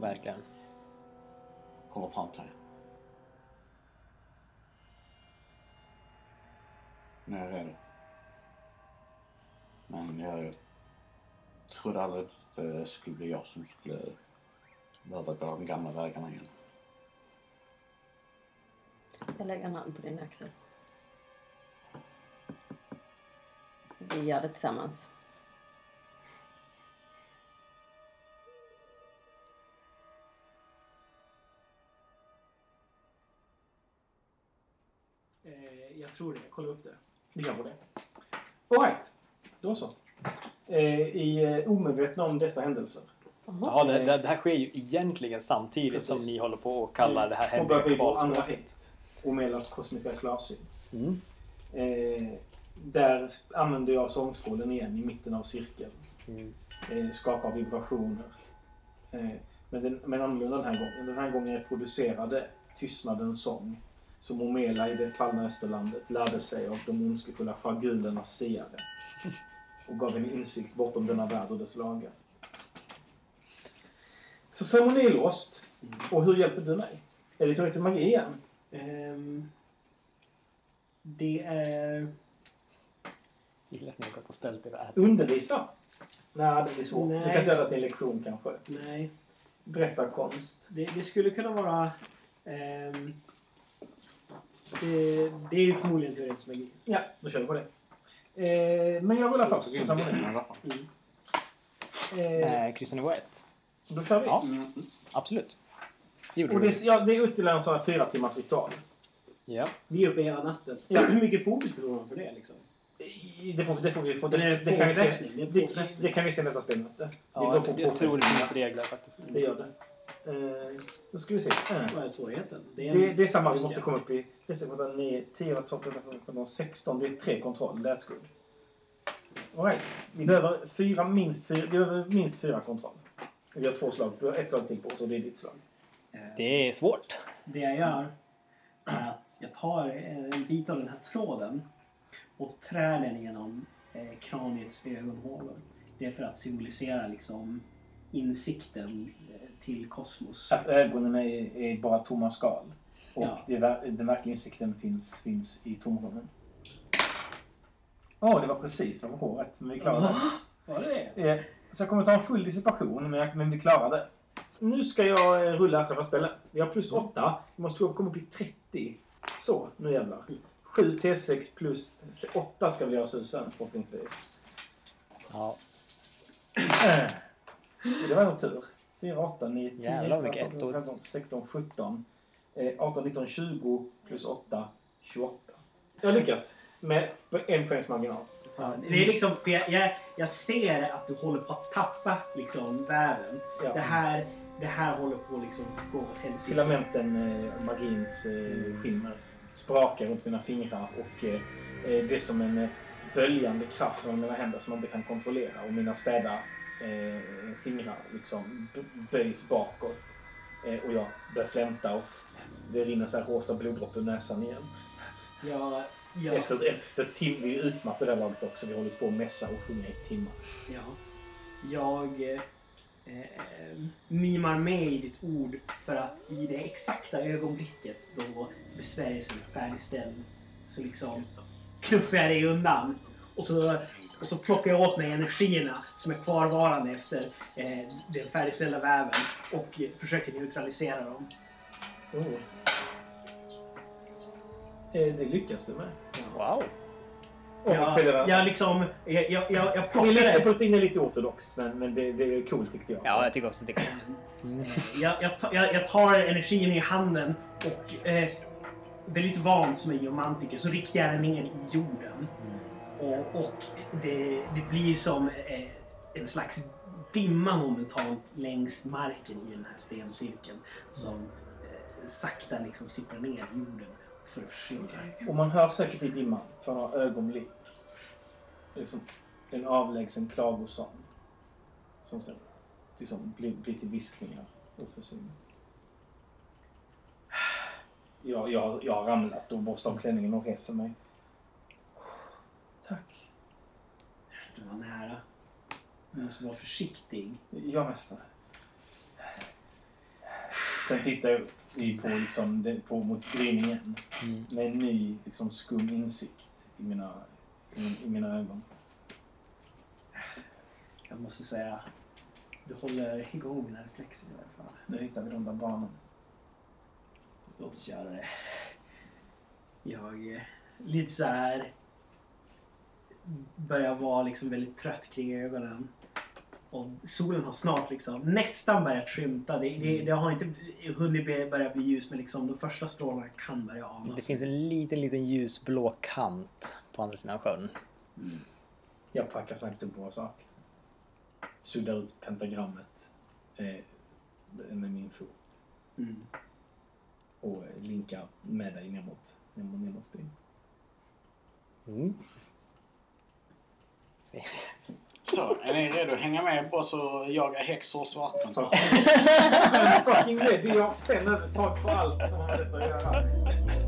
Verkligen. kommer fram till henne. Nu är jag redo. Men jag trodde aldrig att det skulle bli jag som skulle behöva gå de gamla vägarna igen. Jag lägger en hand på din axel. Vi gör det tillsammans. Eh, jag tror det. Kolla upp det. Vi gör det. Alright. Då så. Eh, I eh, omedvetna om dessa händelser. Ja, det, det, det här sker ju egentligen samtidigt Precis. som ni håller på och kallar det här börjar hemliga hit. Omelas kosmiska klarsyn. Mm. Eh, där använder jag sångskålen igen i mitten av cirkeln. Mm. Eh, skapar vibrationer. Eh, men, den, men annorlunda den här gången. Den här gången reproducerade tystnadens sång. Som Omela i det fallna Österlandet lärde sig av de ondskefulla schagulernas siare. Och gav en insikt bortom denna värld och dess lagar. Så ceremoni är låst. Och hur hjälper du mig? Är det tillräckligt magi igen? Ehm, det är... Gillar att ni har gått och ställt er och ätit. Undervisa? Nej, det blir svårt. Du Nej. kan inte göra det till en lektion kanske. Nej. berättarkonst. Det, det skulle kunna vara... ehm, det, det är ju förmodligen teoretisk magi. Ja, då kör vi på det. Eh, men jag rullar först. Så samma nu. Eh, Eh, kryssar ett. då kör vi. Ja. Absolut. Det gjorde Och det, är- ja, det är ytterligare en sån här fyra timmars ritual. Ja. Vi är uppe hela natten. Ja. Hur mycket fokus förlorar man för det liksom? Det får, det får vi få. Det är det, kan vi se, det det, det kan vi se nästa spelmöte. Ja, på jag tror det finns regler faktiskt. Det gör det. Eh, då ska vi se. Eh. Vad är svårigheten? Det är, en- Det, det är samma vi måste komma upp i. Det är så 9, 10, 12, 13, 14, 15, 16. Det är tre kontroll. That's good. All right. Vi behöver fyra, minst fyra, vi behöver minst fyra kontroll. Vi har två slag. Du har ett slag till på oss och det är ditt slag. eh, Det är svårt. Det jag gör är att jag tar en bit av den här tråden och trär den genom eh, kraniets ögonhålor. Det är för att symbolisera liksom insikten eh, till kosmos. Att ögonen är, är bara tomma skal. Och Ja. det, den verkliga insikten finns, finns i tomrummen. Åh, det var precis vad på håret. Men vi klarade det. Var det det? Eh, Så jag kommer ta en full dissipation, men, jag, men vi klarar det. Nu ska jag eh, rulla själva spelet. Vi har plus 8. Vi måste komma upp i 30. Så, nu jävlar. 7 T6 plus 8 ska vi göra susen förhoppningsvis. Ja. Eh, Det var nog tur. 4, 8, 9, 10, Jävlar, vad mycket 11, ettor. 15, 16, 17. Eh, 18, 19, 20 plus 8, 28. Jag lyckas. Med på en poängs marginal. Ja, det är liksom, för jag, jag, jag ser att du håller på att tappa liksom, väven. Ja. Det, här, det här håller på att liksom, gå åt helsike. Filamenten, eh, magins eh, skimmer, sprakar runt mina fingrar och eh, eh, det är som en böljande kraft från mina händer som man inte kan kontrollera och mina späda eh, fingrar liksom böjs bakåt eh, och jag börjar flämta och det rinner så här rosa bloddropp ur näsan igen. Jag, jag, Efter, efter tim- vi är utmattade det laget också. Vi har hållit på att mässa och sjunga i timmar. Ja. Jag eh, eh, mimar med i ditt ord för att i det exakta ögonblicket då besvärjelsen är färdigställd så liksom knuffar jag dig undan. Och så, och så plockar jag åt mig energierna som är kvarvarande efter eh, den färdigställda väven och eh, försöker neutralisera dem. Oh. Eh, det lyckas du med. Wow. Spelar Jag, jag liksom, jag, jag, jag, jag Det är plockar lite, är lite ortodoxt, men, men det, det är coolt tyckte jag. Ja, jag tycker också att det är coolt. Jag, jag, jag, jag tar energin i handen och eh, väldigt van som en geomantiker så riktar jag den ner i jorden. Och, och det, det blir som eh, en slags dimma momentant längs marken i den här stencirkeln som eh, sakta liksom sipprar ner i jorden för att försvinna. Och man hör säkert i dimman för några ögonblick. Liksom en avlägsen klagosång. Som sen liksom blir, blir till viskningar och försvinner. Jag, jag, jag har ramlat och borstat av klänningen och reser mig. Tack. Det var nära. Du måste vara försiktig. Ja, mästare. Sen tittar jag upp i- på, liksom, det- på mot gryningen Mm. med en ny liksom, skum insikt i mina, i, i mina ögon. Jag måste säga, du håller igång mina reflexer i alla fall. Nu hittar vi de där barnen. Låt oss göra det. Jag eh, lite så här börjar vara liksom väldigt trött kring ögonen. Och solen har snart liksom nästan börjat skymta. Det, det, det har inte hunnit börja bli ljus men liksom de första strålarna kan börja anas. Det finns en liten, liten ljusblå kant på andra sidan sjön. Jag packar Sanctum på vår sak. Suddar ut pentagrammet eh, med min fot. Mm. Och eh, linkar med dig ner mot, ner mot, ner mot byn. Mm. Så, är ni redo att hänga med på oss och jaga häxor och svartkonserter? Fucking ready! Jag har fem övertag på allt som har med detta att göra.